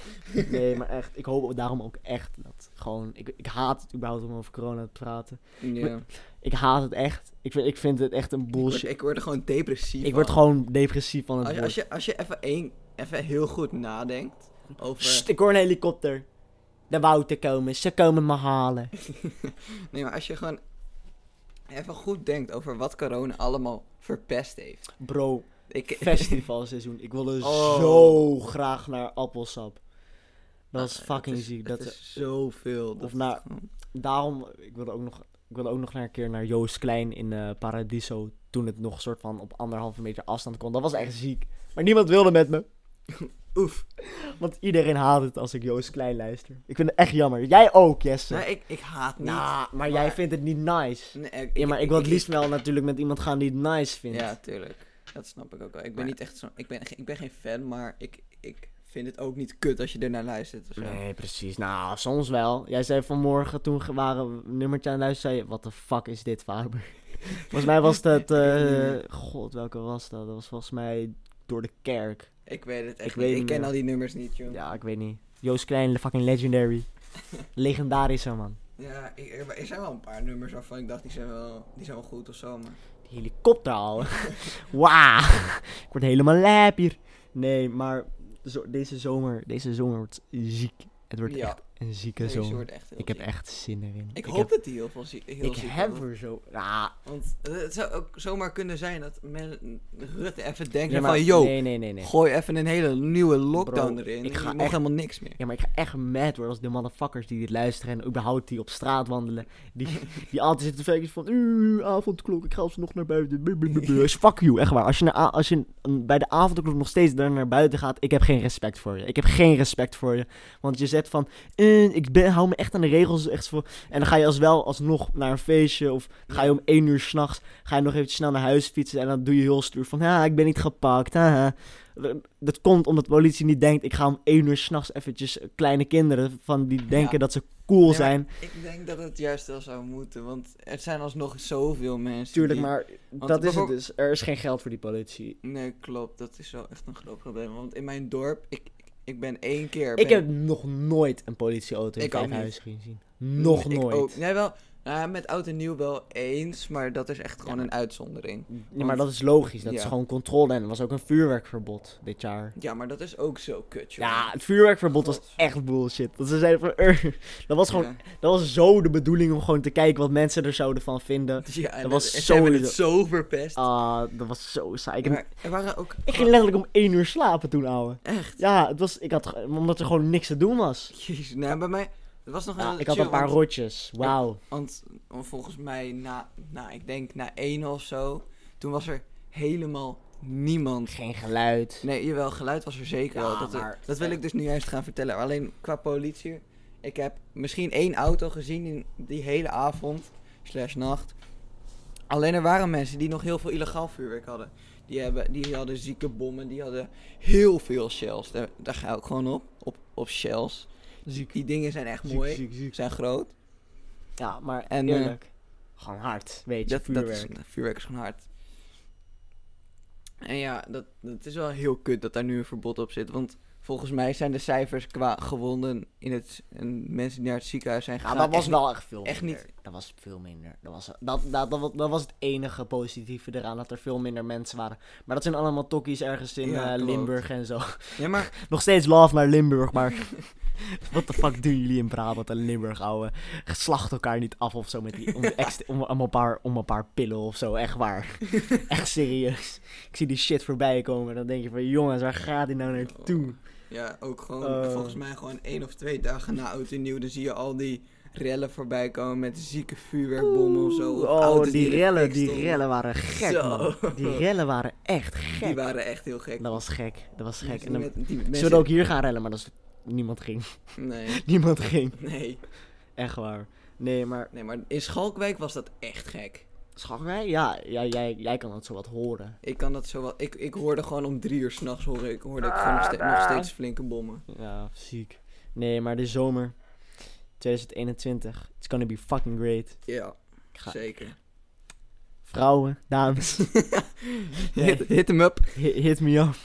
Nee, maar echt, ik hoop daarom ook echt dat gewoon, ik, ik haat het überhaupt om over corona te praten. Ja. Ik haat het echt. Ik vind, ik vind het echt een Ik word, bullshit. ik word er gewoon depressief Ik word gewoon depressief van het Als als je, als je even, één, even heel goed nadenkt over... Sst, ik hoor een helikopter. De Wouter komen, ze komen me halen. Nee, maar als je gewoon even goed denkt over wat corona allemaal verpest heeft. Bro, Ik, festivalseizoen. Ik wilde Oh. zo graag naar appelsap. Dat was Ah, fucking is- ziek. Dat, is zoveel. of dat naar- daarom, ik wilde ook nog, ik wilde ook nog naar een keer naar Joost Klein in eh, Paradiso. Toen het nog soort van op anderhalve meter afstand kon. Dat was echt ziek. Maar niemand wilde met me. Oef. Want iedereen haat het als ik Joost Klein luister. Ik vind het echt jammer. Jij ook, Jesse. Nee, ik, ik haat niet. Nou, maar, jij vindt het niet nice. Nee, Ja, maar ik wil het liefst wel natuurlijk met iemand gaan die het nice vindt. Ja, tuurlijk. Dat snap ik ook wel. Ik ben Maar- niet echt zo... Ik ben, ik ben geen fan, maar ik, ik vind het ook niet kut als je er naar luistert. of zo. Nee, precies. Nou, soms wel. Jij zei vanmorgen toen we waren nummertje aan luisteren, zei je, wat de fuck is dit, Faber? volgens mij was dat, eh, god, welke was dat? Dat was volgens mij door de kerk. Ik weet het echt Ik niet. weet Ik ken meer. al die nummers niet, joh. Ja, ik weet niet. Joost Klein, de fucking legendary. Legendarische man. Ja, ik, er, er zijn wel een paar nummers waarvan ik dacht, die zijn wel, die zijn wel goed of zo, maar... Die helikopter al. Wauw. ik word helemaal lijp hier. Nee, maar zo, deze zomer, deze zomer wordt ziek. Het wordt Ja. echt een zieke zomer. wordt echt Ik heb echt zin erin. Ik hoop dat die heel veel ziek heel ik ziek heb er zo... Ja, Want het zou ook zomaar kunnen zijn dat men, Rutte even denkt maar- van... Yo, Nee, nee, nee, nee. gooi even een hele nieuwe lockdown Bro, erin. ik Ik ga echt- helemaal niks meer. Ja, maar ik ga echt mad worden als de motherfuckers die dit luisteren en überhaupt die op straat wandelen. Die, die altijd zitten te faken van, "Uh, avondklok, ik ga alsnog naar buiten. Buh, buh, buh, buh." Dus Fuck you, echt waar. Als je, naar, a- als je bij de avondklok nog steeds daar naar buiten gaat, ik heb geen respect voor je. Ik heb geen respect voor je. Want je zegt van, "Eh, ik ben, hou me echt aan de regels. Echt voor. En dan ga je als wel alsnog naar een feestje of ga je om één uur s'nachts, ga je nog even snel naar huis fietsen en dan doe je heel stoer van, ja, ik ben niet gepakt, haha. Dat komt omdat de politie niet denkt, ik ga om één uur s'nachts eventjes kleine kinderen van die denken Ja. dat ze cool Nee, zijn. Ik denk dat het juist wel zou moeten, want er zijn alsnog zoveel mensen Tuurlijk, die- maar dat is het dus. Er is geen geld voor die politie. Nee, klopt. Dat is wel echt een groot probleem. Want in mijn dorp, ik, ik ben één keer... Ik ben- heb nog nooit een politieauto in Ik ook vijf niet. huizen gezien. Nog Ik nooit. ook. Nee, wel, Ja, met oud en nieuw wel eens, maar dat is echt gewoon Ja. een uitzondering. Ja, maar dat is logisch. Dat is gewoon controle. En er was ook een vuurwerkverbod dit jaar. Ja, maar dat is ook zo kut, joh. Ja, het vuurwerkverbod was echt bullshit. Dat ze zeiden van, "Er." dat was gewoon, Ja. dat was zo de bedoeling om gewoon te kijken wat mensen er zouden van vinden. Ja, en Dat was en zo zo- het zo verpest. Ah, dat was zo saai. Ik, er waren ook... ik ging letterlijk om één uur slapen toen, ouwe. Echt? Ja, het was, ik had, omdat er gewoon niks te doen was. Jezus, nou, bij mij... Het was nog Ja, een ik had een paar want- rotjes. Wauw. Want want volgens mij, na, nou, ik denk na één of zo, toen was er helemaal niemand. Geen geluid. Nee, jawel, geluid was er zeker Ja, wel. Dat, maar- dat wil ik dus nu juist gaan vertellen. Alleen qua politie, ik heb misschien één auto gezien in die hele avond, slash nacht. Alleen er waren mensen die nog heel veel illegaal vuurwerk hadden. Die, hebben, die hadden zieke bommen, die hadden heel veel shells. Daar, daar ga ik gewoon op, op, op shells. Ziek. Die dingen zijn echt mooi, ziek, ziek. zijn groot. Ja, maar En, eh, eerlijk. gewoon hard, weet je, Dat, dat is, vuurwerk. vuurwerk is gewoon hard. En ja, dat, dat is wel heel kut dat daar nu een verbod op zit. Want volgens mij zijn de cijfers qua gewonden in het, en mensen die naar het ziekenhuis zijn Ja, gegaan... dat was echt wel echt veel echt niet- Dat was veel minder. Dat was, dat, dat, dat, was- dat was het enige positieve eraan, dat er veel minder mensen waren. Maar dat zijn allemaal tokkies ergens in Ja, eh. Limburg en zo. Ja, maar Nog steeds love naar Limburg, maar... Wat de fuck doen jullie in Brabant en Limburg, ouwe? Slacht elkaar niet af of zo met die, om, om, om, een paar, om een paar pillen of zo, echt waar. echt serieus. Ik zie die shit voorbij komen, dan denk je van, jongens, waar gaat die nou naartoe? ja, ook gewoon Eh. volgens mij gewoon één of twee dagen na oud en nieuw... dan zie je al die rellen voorbij komen met zieke vuurwerkbommen of zo. of Oh, die rellen, die stonden. rellen waren gek, Zo. man. Die rellen waren echt gek. Die waren echt heel gek. Dat was gek, dat was gek. En dan met- die ze zouden ook hier gaan rellen, maar dat is, niemand ging. Nee, Niemand ging, nee. echt waar. Nee, maar Nee, maar in Schalkwijk was dat echt gek. Schalkwijk, ja, ja jij, jij kan dat zo wat horen. Ik kan dat zo wel. Ik, ik hoorde gewoon om drie uur s'nachts hoorde ik, hoorde ik gewoon nog, nog steeds flinke bommen. Ja, ziek. Nee, maar de zomer 2021, it's gonna be fucking great. Ja, ga, zeker. vrouwen, dames, Hit, hit hem up. hit, hit me up.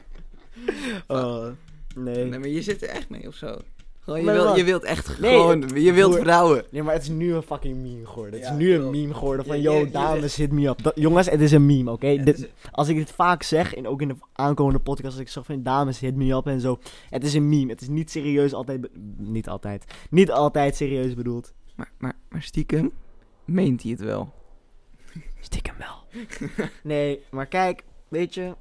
oh, nee. Nee, maar je zit er echt mee of zo. Gewoon, je, Maar wilt, je wilt echt Nee, gewoon. Je wilt broer. vrouwen. Nee, maar het is nu een fucking meme geworden. Het Ja, is nu een meme geworden van, yo, dames, hit me up. Dat- jongens, het is een meme, oké? Als ik dit vaak zeg, en ook in de aankomende podcast, als ik zeg van, dames, hit me up en zo. Het is een meme. Het is niet serieus altijd, niet altijd, niet altijd serieus bedoeld. Maar, maar, maar stiekem meent hij het wel. Stiekem wel. nee, maar kijk, weet je,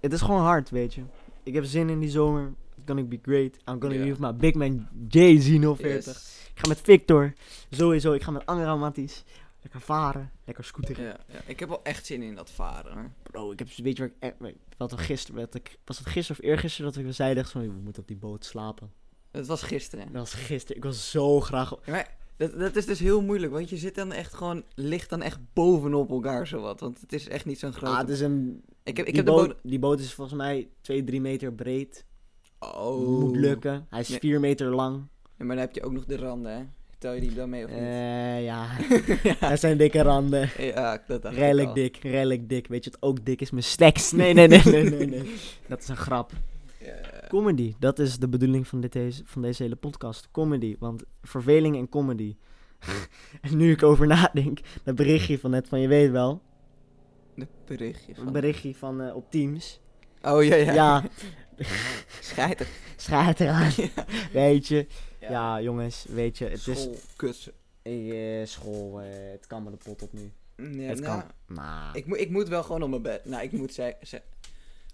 het is gewoon hard, weet je. Ik heb zin in die zomer. Gonna be great. I'm gonna be with my big man Jay-Z 040. Yes. Ik ga met Victor. Sowieso, ik ga met Angela Matties. Lekker varen, lekker scooteren. Ja, ja, ik heb wel echt zin in dat varen. Hoor. Bro, ik heb, weet je ik wat we gisteren, wat ik, was het gisteren of eergisteren dat we zeiden, van, we moeten op die boot slapen. Het was gisteren. Dat was gisteren, ik was zo graag, Ja, maar dat, dat is dus heel moeilijk, want je zit dan echt gewoon, ligt dan echt bovenop elkaar zowat. Want het is echt niet zo'n grote... ah, het is een, ik heb, ik die, heb de boot, boot... die boot is volgens mij 2, 3 meter breed. Oh. Moet lukken. Hij is Nee. 4 meter lang. Ja, maar dan heb je ook nog de randen, hè? Tel je die dan mee of niet? Eh, ja. Hij zijn dikke randen. ja, dat dacht ik Redelijk dik, redelijk dik. Weet je wat ook dik is? Mijn stacks. Nee, nee, nee, nee, nee, nee. Dat is een grap. Ja. Comedy, dat is de bedoeling van, dit, deze, van deze hele podcast. Comedy, want verveling en comedy. en nu ik over nadenk, dat berichtje van net van je weet wel. De berichtje Een van... berichtje van eh, op Teams. Oh, ja, ja. Ja, Schijt schaat eraan. Weet je. Ja. jongens, weet je, het is School, kutsen. eh, school, eh, het kan me de pot op nu. Ja, het nou, kan. Maar Ik, moet ik moet wel gewoon op mijn bed. Nou, ik moet ze, ze-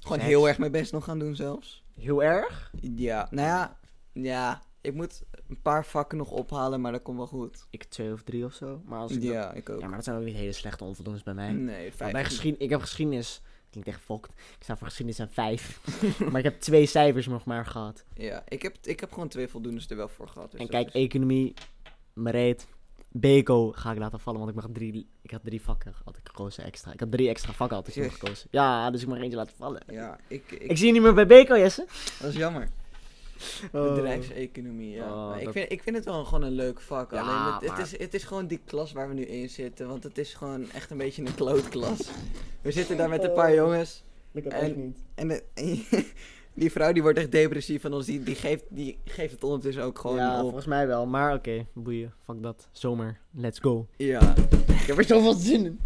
gewoon heel erg mijn best nog gaan doen zelfs. heel erg. Ja, nou ja. Ja, ik moet een paar vakken nog ophalen, maar dat komt wel goed. Ik twee of drie of zo. Maar als ik dat- Ja, ik ook. ja, maar dat zijn ook niet hele slechte onvoldoendes bij mij. Nee, bij geschiedenis, ik heb geschiedenis, klinkt echt fokt. Ik sta voor geschiedenis aan vijf. maar ik heb twee cijfers nog maar gehad. Ja, ik heb, ik heb gewoon twee voldoendes er wel voor gehad. dus en kijk, is- economie, Mereet, Beco ga ik laten vallen, want ik mag drie, ik had drie vakken had ik gekozen extra. Ik had drie extra vakken had ik gekozen. Ja, dus ik mag eentje laten vallen. Ja, ik, ik, Ik zie je niet meer bij Beco, Jesse. dat is jammer. Oh. Bedrijfseconomie, ja. Oh, ik, dat- vind, ik vind het wel gewoon een leuk vak. Ja, Alleen het, is, het is gewoon die klas waar we nu in zitten. Want het is gewoon echt een beetje een klootklas. We zitten daar met een paar Oh. jongens. Ik heb En- niet. En, Die vrouw die wordt echt depressief van ons. Die, die, geeft, die geeft het ondertussen ook gewoon ja, op. volgens mij wel. Maar oké, boeien. Fuck dat. Zomer. Let's go. Ja. Ik heb er zoveel zin in.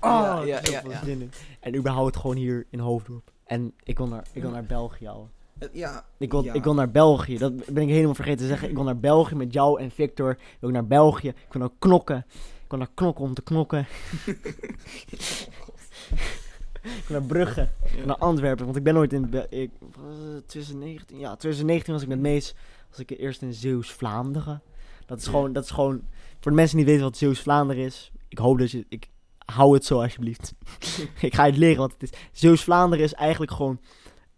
Oh, Ja, ik ja, er zoveel ja. zin in. En überhaupt gewoon hier in Hoofddorp. En ik wil naar, ik wil naar België, ouwe. Het- ja. Ik wil, Ja. ik wil naar België. Dat ben ik helemaal vergeten te zeggen. Ik wil naar België met jou en Victor. Ik wil naar België. Ik wil naar knokken. Ik wil naar knokken om te knokken. ik wil naar Brugge. Ja. Naar Antwerpen. Want ik ben nooit in... Be- ik, was het 2019? Ja, 2019 was ik met Mees. Was ik eerst in Zeeuws-Vlaanderen. Dat is gewoon... Dat is gewoon... Voor de mensen die niet weten wat Zeeuws-Vlaanderen is. Ik hoop dat je... Ik hou het zo alsjeblieft. ik ga het leren wat het is. Zeeuws-Vlaanderen is eigenlijk gewoon...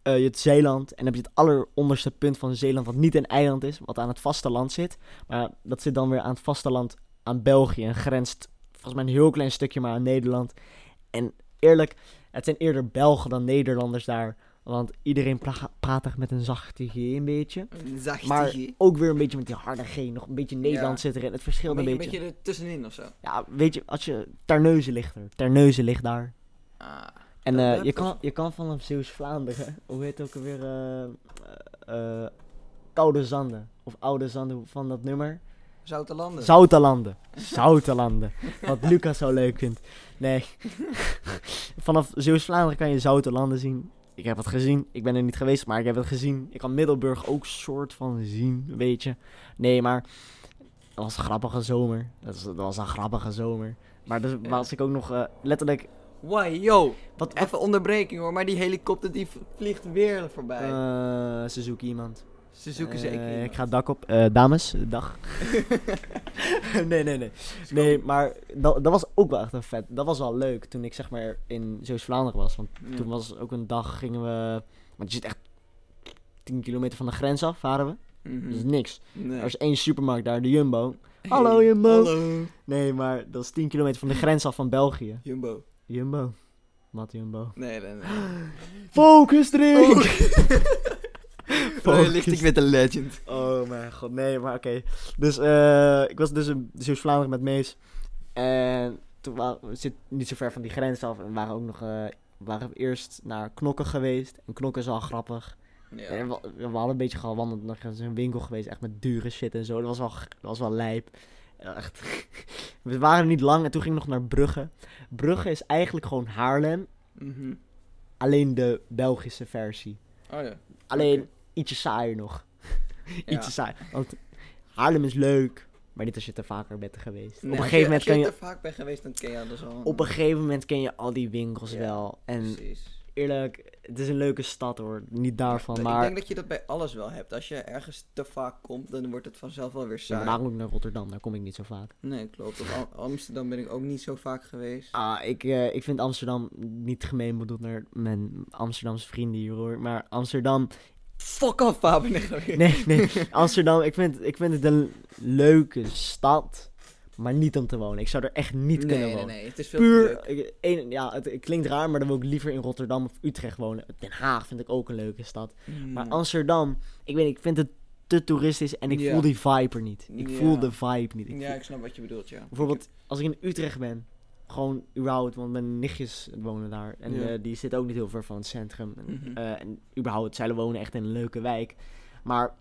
eh, je hebt Zeeland. En dan heb je het alleronderste punt van Zeeland. Wat niet een eiland is. Wat aan het vasteland zit. Maar dat zit dan weer aan het vasteland aan België. En grenst volgens mij een heel klein stukje maar aan Nederland. En eerlijk, het zijn eerder Belgen dan Nederlanders daar. Want iedereen pra- praat echt met een zachte G een beetje. Een zachte Maar G. ook weer een beetje met die harde G. Nog een beetje Nederland Ja. zit erin. Het verschilt Een beetje. een beetje er tussenin of zo. Ja, weet je, als je... Terneuzen ligt er. Terneuzen ligt daar. Ah. En eh, je, kan, je kan vanaf Zeeuws-Vlaanderen... Hoe heet het ook alweer? eh, Koude Zanden. Of Oude Zanden van dat nummer. Zoutelanden. Zoutelanden. Zoutelanden. Wat Lucas zo leuk vindt. Nee. Vanaf Zeeuws-Vlaanderen kan je Zoutelanden zien. Ik heb het gezien. Ik ben er niet geweest, maar ik heb het gezien. Ik kan Middelburg ook soort van zien, weet je. Nee, maar... Dat was een grappige zomer. Dat was, dat was een grappige zomer. Maar dus was ik ook nog letterlijk... Why, yo. Wat, Even onderbreking hoor, maar die helikopter die vliegt weer voorbij. Eh, ze zoeken iemand. Ze zoeken Eh, zeker iemand. Ik ga het dak op. Eh, dames, dag. nee, nee, nee. Nee, maar dat, dat was ook wel echt een vet. Dat was wel leuk toen ik zeg maar in Zeeuws-Vlaanderen was. Want toen was ook een dag gingen we... Want je zit echt 10 kilometer van de grens af, varen we. Mhm. Is niks. Nee. Er is één supermarkt daar, de Jumbo. Hallo, Jumbo. Hallo. Nee, maar dat is 10 kilometer van de grens af van België. Jumbo. Jumbo. Wat Jumbo? Nee, nee, nee. Focus drink! Oh, je ligt ik met een legend. Oh mijn god, nee, maar oké. Dus eh, ik was dus in Zeeuws-Vlaanderen met Mees. En toen waren we zitten niet zo ver van die grens af. En waren ook nog, eh, we waren eerst naar Knokken geweest. En Knokken is wel grappig. En Ja. we, we hadden een beetje gewandeld. Nog eens een winkel geweest, echt met dure shit en zo. Dat was wel, dat was wel lijp. Ja, Echt. we waren niet lang en toen ging ik nog naar Brugge. Brugge is eigenlijk gewoon Haarlem. Mhm. Alleen de Belgische versie. Oh ja. Alleen ietsje saaier nog. Ja. Ietsje saai. Want Haarlem is leuk, maar niet als je er vaker bent geweest. Nee, op een als gegeven moment als kan je... er vaak bent geweest, dan ken je alles al. Op een gegeven moment ken je al die winkels Ja, wel. En Precies. eerlijk, het is een leuke stad hoor. Niet daarvan, Ik maar... denk dat je dat bij alles wel hebt. Als je ergens te vaak komt, dan wordt het vanzelf wel weer Ja, saai. maar daarom ook naar Rotterdam, daar kom ik niet zo vaak. Nee, klopt. Op Am- Amsterdam ben ik ook niet zo vaak geweest. Ah, ik, eh, ik vind Amsterdam niet gemeen bedoeld naar mijn Amsterdamse vrienden hier hoor. Maar Amsterdam, Fuck off, Fabian. nee, nee. Amsterdam, ik vind, ik vind het een leuke stad, maar niet om te wonen. Ik zou er echt niet nee, kunnen nee, wonen. nee. Het is veel Puur, ja, het, het klinkt raar, maar dan wil ik liever in Rotterdam of Utrecht wonen. Den Haag vind ik ook een leuke stad. Maar Mm. Amsterdam, ik weet niet, ik vind het te toeristisch en ik Ja. voel die vibe er niet. Ik Ja. voel de vibe niet. Ik Ja, ik snap wat je bedoelt, ja. bijvoorbeeld, als ik in Utrecht ben, gewoon überhaupt, want mijn nichtjes wonen daar. En Ja. eh, die zitten ook niet heel ver van het centrum. En, Mhm. eh, en überhaupt, zij wonen echt in een leuke wijk. Maar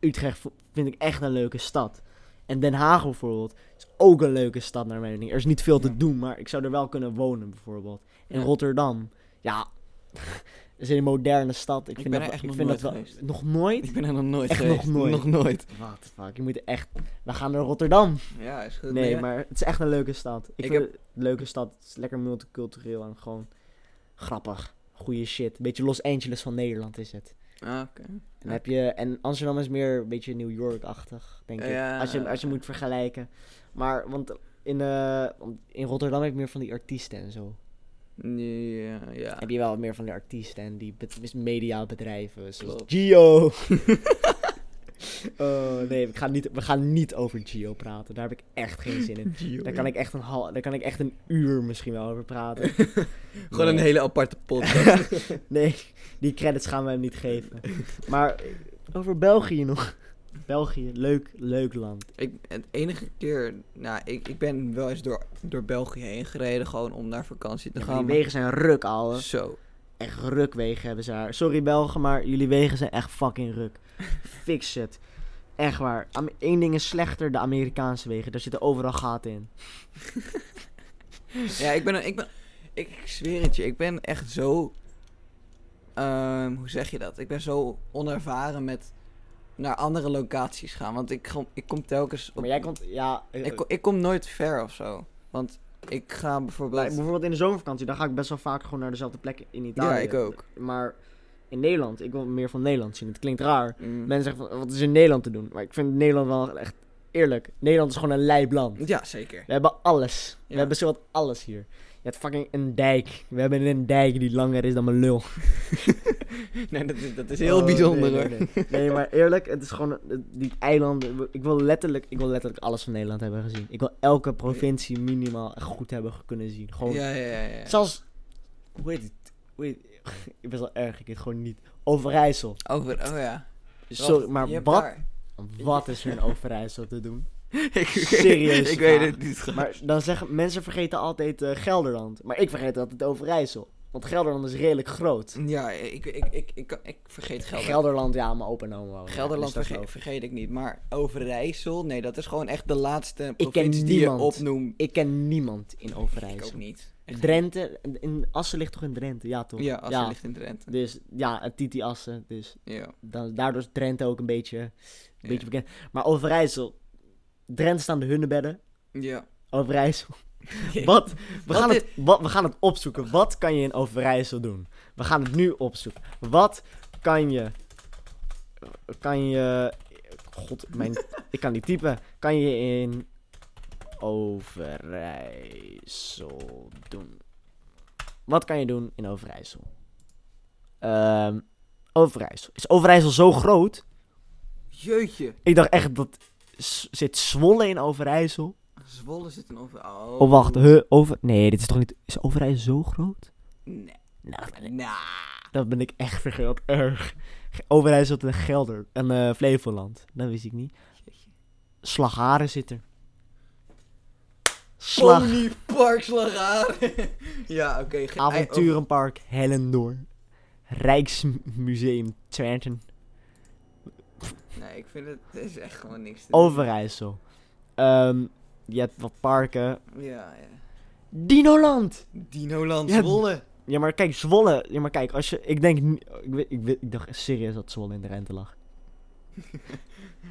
Utrecht vind ik echt een leuke stad. En Den Haag bijvoorbeeld is ook een leuke stad naar mijn mening. Er is niet veel te Ja. doen, maar ik zou er wel kunnen wonen bijvoorbeeld. In Ja. Rotterdam, ja, is een moderne stad. Ik, Ik vind dat, er echt ik nog vind nooit dat wel geweest. nog nooit. Ik ben er nog nooit Echt geweest. nog nooit. Nog nooit. Wat fuck, je moet echt. We gaan naar Rotterdam. Ja, is goed. Nee, maar het is echt een leuke stad. Ik, Ik vind het een leuke stad. Het is lekker multicultureel en gewoon grappig. Goeie shit. Beetje Los Angeles van Nederland is het. Ah, oké. Dan heb je, en Amsterdam is meer een beetje New York-achtig, denk ik. Ja. Als je, als je moet vergelijken. Maar, want in, eh, want in Rotterdam heb je meer van die artiesten en zo. Ja, ja. Heb je wel meer van die artiesten en die mediabedrijven. Zoals Klopt. Gio. oh nee, we gaan, niet, we gaan niet over Gio praten. Daar heb ik echt geen zin in. Daar kan ik echt een, hal, daar kan ik echt een uur misschien wel over praten. Gewoon Nee. een hele aparte podcast. nee, die credits gaan we hem niet geven. Maar over België nog. België, leuk, leuk land. ik, het enige keer, nou, ik, ik ben wel eens door, door België heen gereden, gewoon om naar vakantie te Ja, gaan. die wegen zijn ruk, ouwe. Zo. Echt rukwegen hebben ze daar. Sorry Belgen, maar jullie wegen zijn echt fucking ruk. Fix het. Echt waar. Eén ding is slechter, de Amerikaanse wegen. Daar zitten overal gaten in. Ja, ik ben, een- ik ben, ik, ik zweer het je, ik ben echt zo, ehm, hoe zeg je dat? Ik ben zo onervaren met naar andere locaties gaan, want ik, kom- ik kom telkens op, Maar jij komt, ja... eh, ik, kom- ik kom nooit ver of zo, want ik ga bijvoorbeeld, bijvoorbeeld in de zomervakantie, dan ga ik best wel vaak gewoon naar dezelfde plek in Italië. ja, ik ook. Maar in Nederland, ik wil meer van Nederland zien. Het klinkt raar. Mm. Mensen zeggen van, wat is in Nederland te doen? Maar ik vind Nederland wel echt eerlijk. Nederland is gewoon een lijp land. Ja, zeker. We hebben alles. We hebben zowat alles hier. Je hebt fucking een dijk. We hebben een dijk die langer is dan mijn lul. Nee, dat is, dat is heel Oh, bijzonder nee, hoor. nee, nee. Nee, maar eerlijk, het is gewoon die eilanden. Ik wil letterlijk, ik wil letterlijk alles van Nederland hebben gezien. Ik wil elke provincie minimaal goed hebben kunnen zien. Gewoon, Ja, ja, ja. ja. zelfs, hoe heet het? Hoe heet, ik ben wel erg, ik weet gewoon niet. Overijssel. Over, oh ja. Sorry, Wacht, maar wat, daar- wat is er in Overijssel te doen? ik, Serieus ik weet het niet. Maar dan zeggen mensen vergeten altijd eh, Gelderland. Maar ik vergeet altijd Overijssel. Want Gelderland is redelijk groot. Ja, ik, ik, ik, ik, ik, vergeet Gelderland. Gelderland, ja, mijn opa en. Gelderland Dus verge- vergeet ik niet. Maar Overijssel, nee, dat is gewoon echt de laatste provincie die je opnoemt. ik. ik ken niemand in Ik Overijssel. ook niet. Echt Drenthe, in Assen ligt toch in Drenthe? Ja, toch? Ja, je ligt in Drenthe. Dus ja, het Titi Assen. Dus Ja. dan, daardoor is Drenthe ook een beetje, een Ja. beetje bekend. Maar Overijssel, Drenthe staan de hunnebedden. Ja. Overijssel. Wat? We, Wat gaan is- het, wat, we gaan het opzoeken. Wat kan je in Overijssel doen? We gaan het nu opzoeken. Wat kan je... Kan je... God, mijn, ik kan niet typen. Kan je in Overijssel doen? Wat kan je doen in Overijssel? Ehm Overijssel. Is Overijssel zo groot? Jeutje. Ik dacht echt dat... Zit Zwolle in Overijssel? Zwolle zit een over... Oh, Oh, wacht. Huh, over... Nee, dit is toch niet... Is Overijssel zo groot? Nee. Nou, dat ben ik, Nah. dat ben ik echt vergeten. Erg. Overijssel en Gelder. En eh, Flevoland. Dat wist ik niet. Jeetje. Slagharen zit er. Slag... Ponypark Slagharen. ja, oké. ge- Avonturenpark Hellendoorn. Rijksmuseum Twente. Nee, ik vind het... Het is echt gewoon niks te Overijssel. Ehm, je hebt wat parken. Ja, ja. Dinoland! Dinoland Ja, Zwolle. Ja, maar kijk, Zwolle. Ja, maar kijk, als je. Ik denk. Ik, ik dacht serieus dat Zwolle in de rente lag.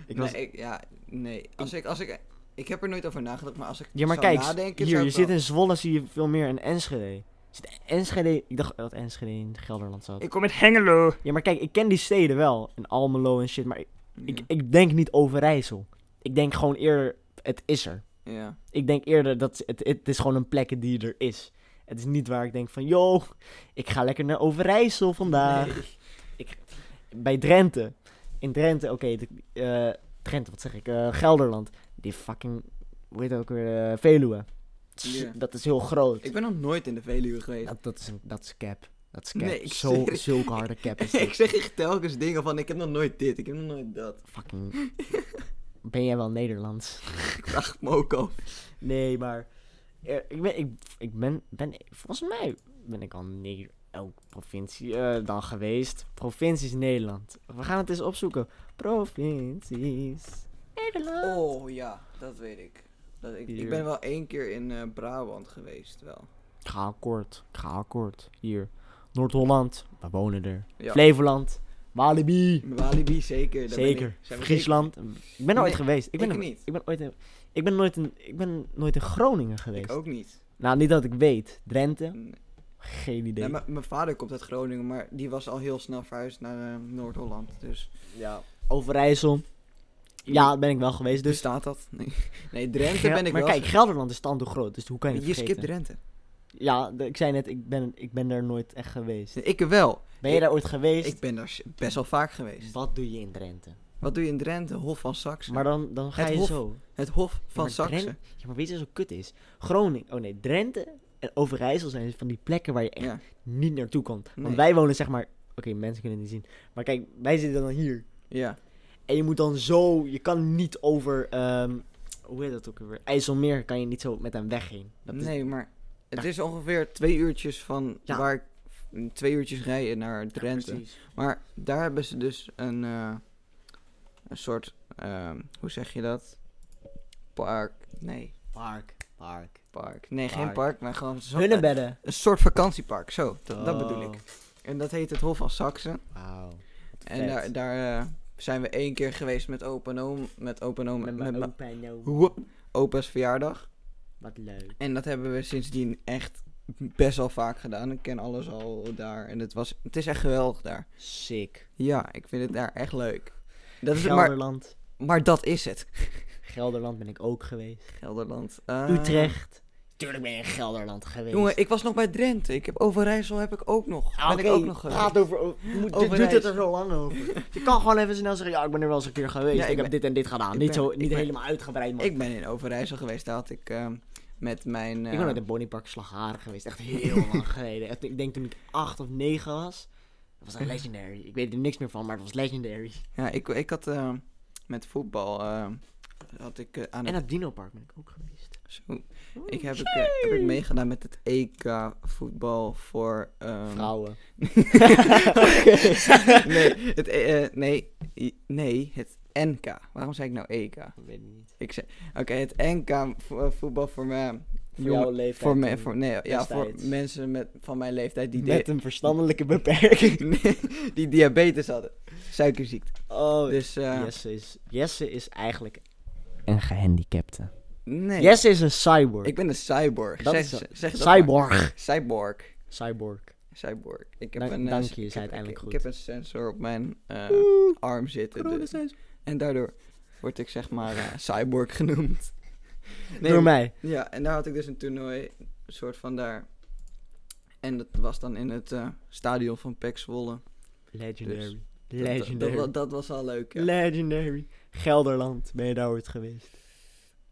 ik was, Nee, ik, ja, nee. Als ik, als ik... Ik heb er nooit over nagedacht, maar als ik ja, maar zou kijk, nadenken... hier, zou je ik zit in Zwolle, zie je veel meer in Enschede. Zit Enschede. Ik dacht dat Enschede in Gelderland zat. Ik kom met Hengelo. Ja, maar kijk, ik ken die steden wel. In Almelo en shit. Maar ik, ik, Ja. ik denk niet Overijssel. Ik denk gewoon eerder. Het is er. ja. Ik denk eerder dat het, het is gewoon een plek die er is. Het is niet waar ik denk van, yo, ik ga lekker naar Overijssel vandaag. Nee. bij Drenthe. In Drenthe, oké, eh, Drenthe, wat zeg ik? eh, Gelderland. Die fucking, hoe heet het ook weer? eh, Veluwe. Dat is- Ja. Dat is heel groot. Ik ben nog nooit in de Veluwe geweest. dat, dat, is een, dat is cap. Dat is cap. Nee, Zo, zulke harde cap is ik zeg echt telkens dingen van, ik heb nog nooit dit, ik heb nog nooit dat. Fucking... Ben jij wel Nederlands? Ik vraag me ook af. Nee, maar... eh, ik ben, ik, ik ben, ben... Volgens mij ben ik al neer elke provincie eh, dan geweest. Provincies Nederland. We gaan het eens opzoeken. Provincies Nederland. Oh ja, dat weet ik. Dat ik, ben wel één keer in eh, Brabant geweest, wel. Ik ga akkoord. Ik ga akkoord. Hier. Noord-Holland. We wonen er. Ja. Flevoland. Walibi. Walibi, zeker. daar ben Zeker. ik- zijn we Friesland. Ik ben er ooit Nee, geweest. Ik ben, ik er- niet. Ik ben ooit in, ik ben nooit in, ik ben nooit in Groningen zeker. geweest. Ik ook niet. Nou, niet dat ik weet. Drenthe? Nee. Geen idee. Nee, m- mijn vader komt uit Groningen, maar die was al heel snel verhuisd naar eh, Noord-Holland. Dus ja. Overijssel. Ja, ben ik wel geweest. Dus bestaat dat? Nee, nee Drenthe ben ik maar wel. kijk, Gelderland is stand groot, dus hoe kan je het je vergeten? skipt Drenthe. Ja, ik zei net, ik ben, ik ben daar nooit echt geweest. Ik wel. Ben je ik- daar ooit geweest? Ik ben daar best wel vaak geweest. Wat doe je in Drenthe? Wat doe je in Drenthe? Hof van Saxe. Maar dan, dan ga Het je Hof zo. Het Hof van maar Saxe. Dren- Ja, maar weet je wat zo kut is? Groningen, oh nee, Drenthe en Overijssel zijn van die plekken waar je echt Ja. niet naartoe komt. Nee. Want wij wonen zeg maar, oké, mensen kunnen het niet zien. Maar kijk, wij zitten dan hier. ja. En je moet dan zo, je kan niet over, ehm, hoe heet dat ook weer? IJsselmeer kan je niet zo met een weg heen. Dat is- Nee, maar het is ongeveer twee uurtjes van Ja. waar ik twee uurtjes rijden naar Drenthe. Maar daar hebben ze dus een, eh, een soort, ehm, hoe zeg je dat? Park. Nee, Park, park. park. Nee, geen Park. maar gewoon Hunnebedden. een soort vakantiepark. Zo, dat, dat bedoel Oh, ik. En dat heet het Hof van Saxen. Wauw. En daar, daar eh, zijn we één keer geweest met opa en oom. Met opa en oom. Met opa en oom. Opa's verjaardag. Wat leuk. En dat hebben we sindsdien echt best wel vaak gedaan. Ik ken alles al daar. En het, was, het is echt geweldig daar. Sick. Ja, ik vind het daar echt leuk. Dat is het, maar, Gelderland. maar dat is het. Gelderland ben ik ook geweest. Gelderland. eh, Utrecht. Tuurlijk ben je in Gelderland geweest. Jongen, ik was nog bij Drenthe. Ik heb Overijssel heb ik ook nog. Ah, ben ik ook nog geweest. praat over... o- Je moet, doet het er zo lang over. Je kan gewoon even snel zeggen, ja, ik ben er wel eens een keer geweest. Ja, ik, ik heb dit en dit gedaan. niet ben- zo, niet ben- helemaal uitgebreid, man. Ik ben in Overijssel geweest. Daar had ik ehm, met mijn... Ik eh, ben met een ponypark Slagharen geweest. Echt heel lang geleden. Echt, ik denk toen ik acht of negen was. Dat was echt legendary. Ik weet er niks meer van, maar het was legendary. Ja, ik, ik had ehm, met voetbal... ehm, had ik eh, aan En het... het Dino Park ben ik ook geweest. Zo, ik heb, ik, eh, heb ik meegedaan met het EK voetbal voor... ehm, Vrouwen. nee, het, eh, eh, nee, nee, het NK. Waarom zei ik nou EK? Ik weet het niet. Ik zei, oké, het NK eh, voetbal voor me, Voor jongen- jouw leeftijd. voor, me, toen. voor, nee, ja, voor mensen met, van mijn leeftijd die, Met een verstandelijke beperking. nee, die diabetes hadden, suikerziekte. Oh, Dus, eh, Jesse, is, Jesse is eigenlijk een gehandicapte. Nee, Jesse is een cyborg. ik ben een cyborg. Dat zeg, is zeg dat maar. cyborg. Cyborg. Cyborg. Cyborg. Ik heb Dank- een, eh, dank s- je, je ik zei heb- het eindelijk ik, goed. Ik heb een sensor op mijn eh, arm zitten. dus- en daardoor word ik zeg maar eh, cyborg genoemd. Nee, Door mij. Ja, en daar had ik dus een toernooi, een soort van daar. En dat was dan in het stadion van PEC Zwolle. Legendary. Dat- Legendary. Dat, dat, dat was al leuk, ja. Legendary. Gelderland. Ben je daar ooit geweest?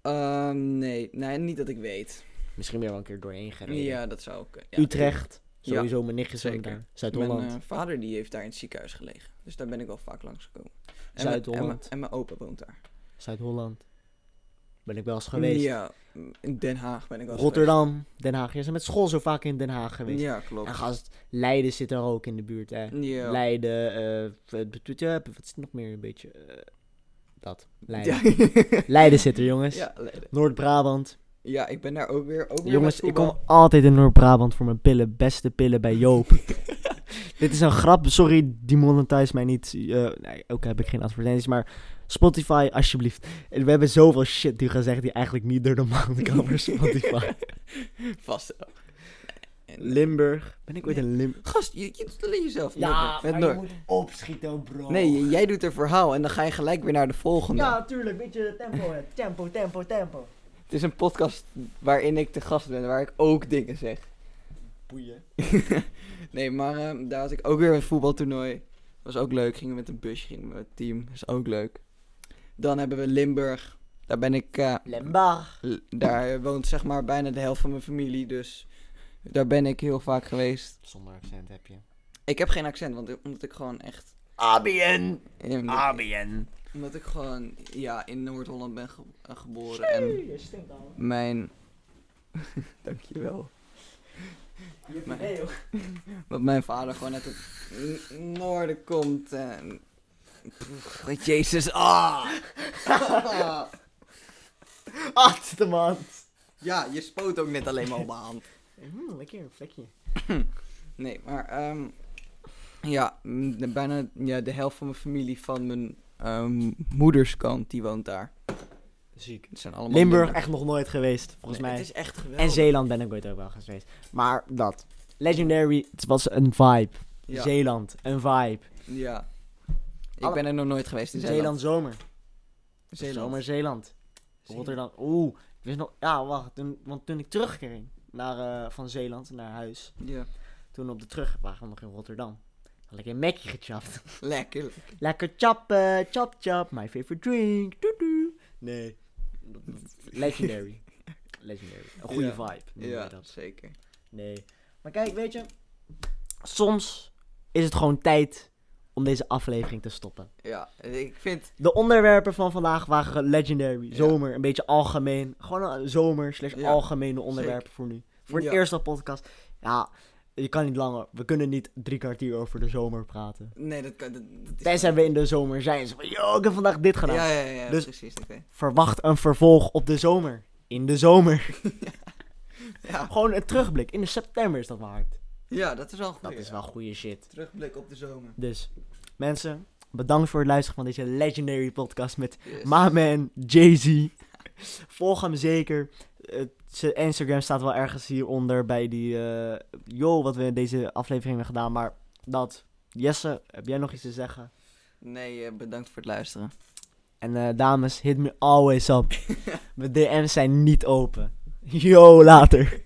Ehm, nee, nee, niet dat ik weet. Misschien je wel een keer doorheen gereden. Ja, dat zou ook. eh, ja. Utrecht. Ja, Sowieso, mijn nichtjes zeker. daar. Mijn Zuid-Holland. eh, vader die heeft daar in het ziekenhuis gelegen. Dus daar ben ik wel vaak langsgekomen. En mijn- En, Zuid-Holland. mijn- en mijn opa woont daar. Zuid-Holland. Ben ik wel eens geweest. Ja, in Den Haag ben ik wel eens Rotterdam. Den Haag. Je bent met school zo vaak in Den Haag geweest. Ja, klopt. En gast, Leiden zit er ook in de buurt, hè. Ja. Leiden, eh, wat wat is het nog meer een beetje? Dat. Leiden. Ja. Leiden zit er, jongens. ja. Noord-Brabant. Ja, ik ben daar ook weer. Ook weer Jongens, ik kom altijd in Noord-Brabant voor mijn pillen. Beste pillen bij Joop. Dit is een grap. Sorry, demonetize mij niet. Eh, nee, ook heb ik geen advertenties, maar Spotify, alsjeblieft. En We hebben zoveel shit nu gezegd die eigenlijk niet door de maand kan voor Spotify. Vast wel. Limburg. Ben ik ooit in Limburg? Gast, je, je doet het alleen jezelf. Ja, Met maar je moet opschieten, bro. Nee, jij doet een verhaal en dan ga je gelijk weer naar de volgende. Ja, tuurlijk. Beetje tempo, hè. Tempo, tempo, tempo. Het is een podcast waarin ik de gast ben, waar ik ook dingen zeg. Boeien. nee, maar ehm, daar had ik ook weer een voetbaltoernooi. Was ook leuk. Gingen we met een busje, gingen we met het team. is ook leuk. Dan hebben we Limburg. Daar ben ik... eh, Lemberg. l- daar woont zeg maar bijna de helft van mijn familie, dus... Daar ben ik heel vaak geweest. Zonder accent heb je. Ik heb geen accent, want omdat ik gewoon echt... ABN. in- ABN. Omdat ik gewoon, ja, in Noord-Holland ben ge- eh, geboren. En stinkt al. mijn... Dankjewel. Je nee, joh. Dat mijn vader gewoon uit het noorden komt. En... Pff, Jezus, ah! De man. ja, je spoot ook net alleen maar op mijn hand. Hmm, lekker, een vlekje. Nee, maar ehm, ja, mm, de- bijna ja, de helft van mijn familie van mijn ehm, moederskant, die woont daar. Ziek. Het zijn allemaal Limburg Limburg. echt nog nooit geweest, volgens Nee, mij. Het is echt geweldig. En Zeeland ben ik ooit ook wel geweest. Maar dat. Legendary, het was een vibe. Ja. Zeeland, een vibe. Ja. Ik Alle- ben er nog nooit geweest in Zeeland, Zeeland. zomer. Zeeland. Zomer Zeeland. Rotterdam. Oeh, ik wist nog. Ja, wacht. Toen, want toen ik terugging naar, eh, van Zeeland naar huis. Ja. Toen op de terug waren we nog in Rotterdam. Had ik een Mackie gechapt. Lekker. Lekker chappen, chop chop, my favorite drink. Doe doe. Nee. Legendary. Legendary. Een goede Ja. vibe. Ja, dat. zeker. Nee. Maar kijk, weet je. Soms is het gewoon tijd om deze aflevering te stoppen. Ja, ik vind... De onderwerpen van vandaag waren legendary. Ja. Zomer, een beetje algemeen. Gewoon een zomer slash Ja, algemene onderwerpen voor nu. Voor Ja. eerste podcast. Ja, je kan niet langer. We kunnen niet drie kwartier over de zomer praten. Nee, dat kan... Dat, dat is Tenzij we in de zomer zijn. Zo van, yo, ik heb vandaag dit gedaan. Ja, ja, ja, Dus- precies. Verwacht een vervolg op de zomer. In de zomer. Ja. Gewoon een terugblik. In de september is dat waard. Ja, dat is wel goed. Dat is wel goede shit. Terugblik op de zomer. Dus, mensen, bedankt voor het luisteren van deze legendary podcast met Yes. Maman Jay-Z. Volg hem zeker. Eh, Zijn Instagram staat wel ergens hieronder bij die... eh yo, wat we in deze aflevering hebben gedaan. Maar dat... Jesse, heb jij nog iets te zeggen? Nee, eh, bedankt voor het luisteren. En eh, dames, hit me always up. Mijn DM's zijn niet open. Yo, later.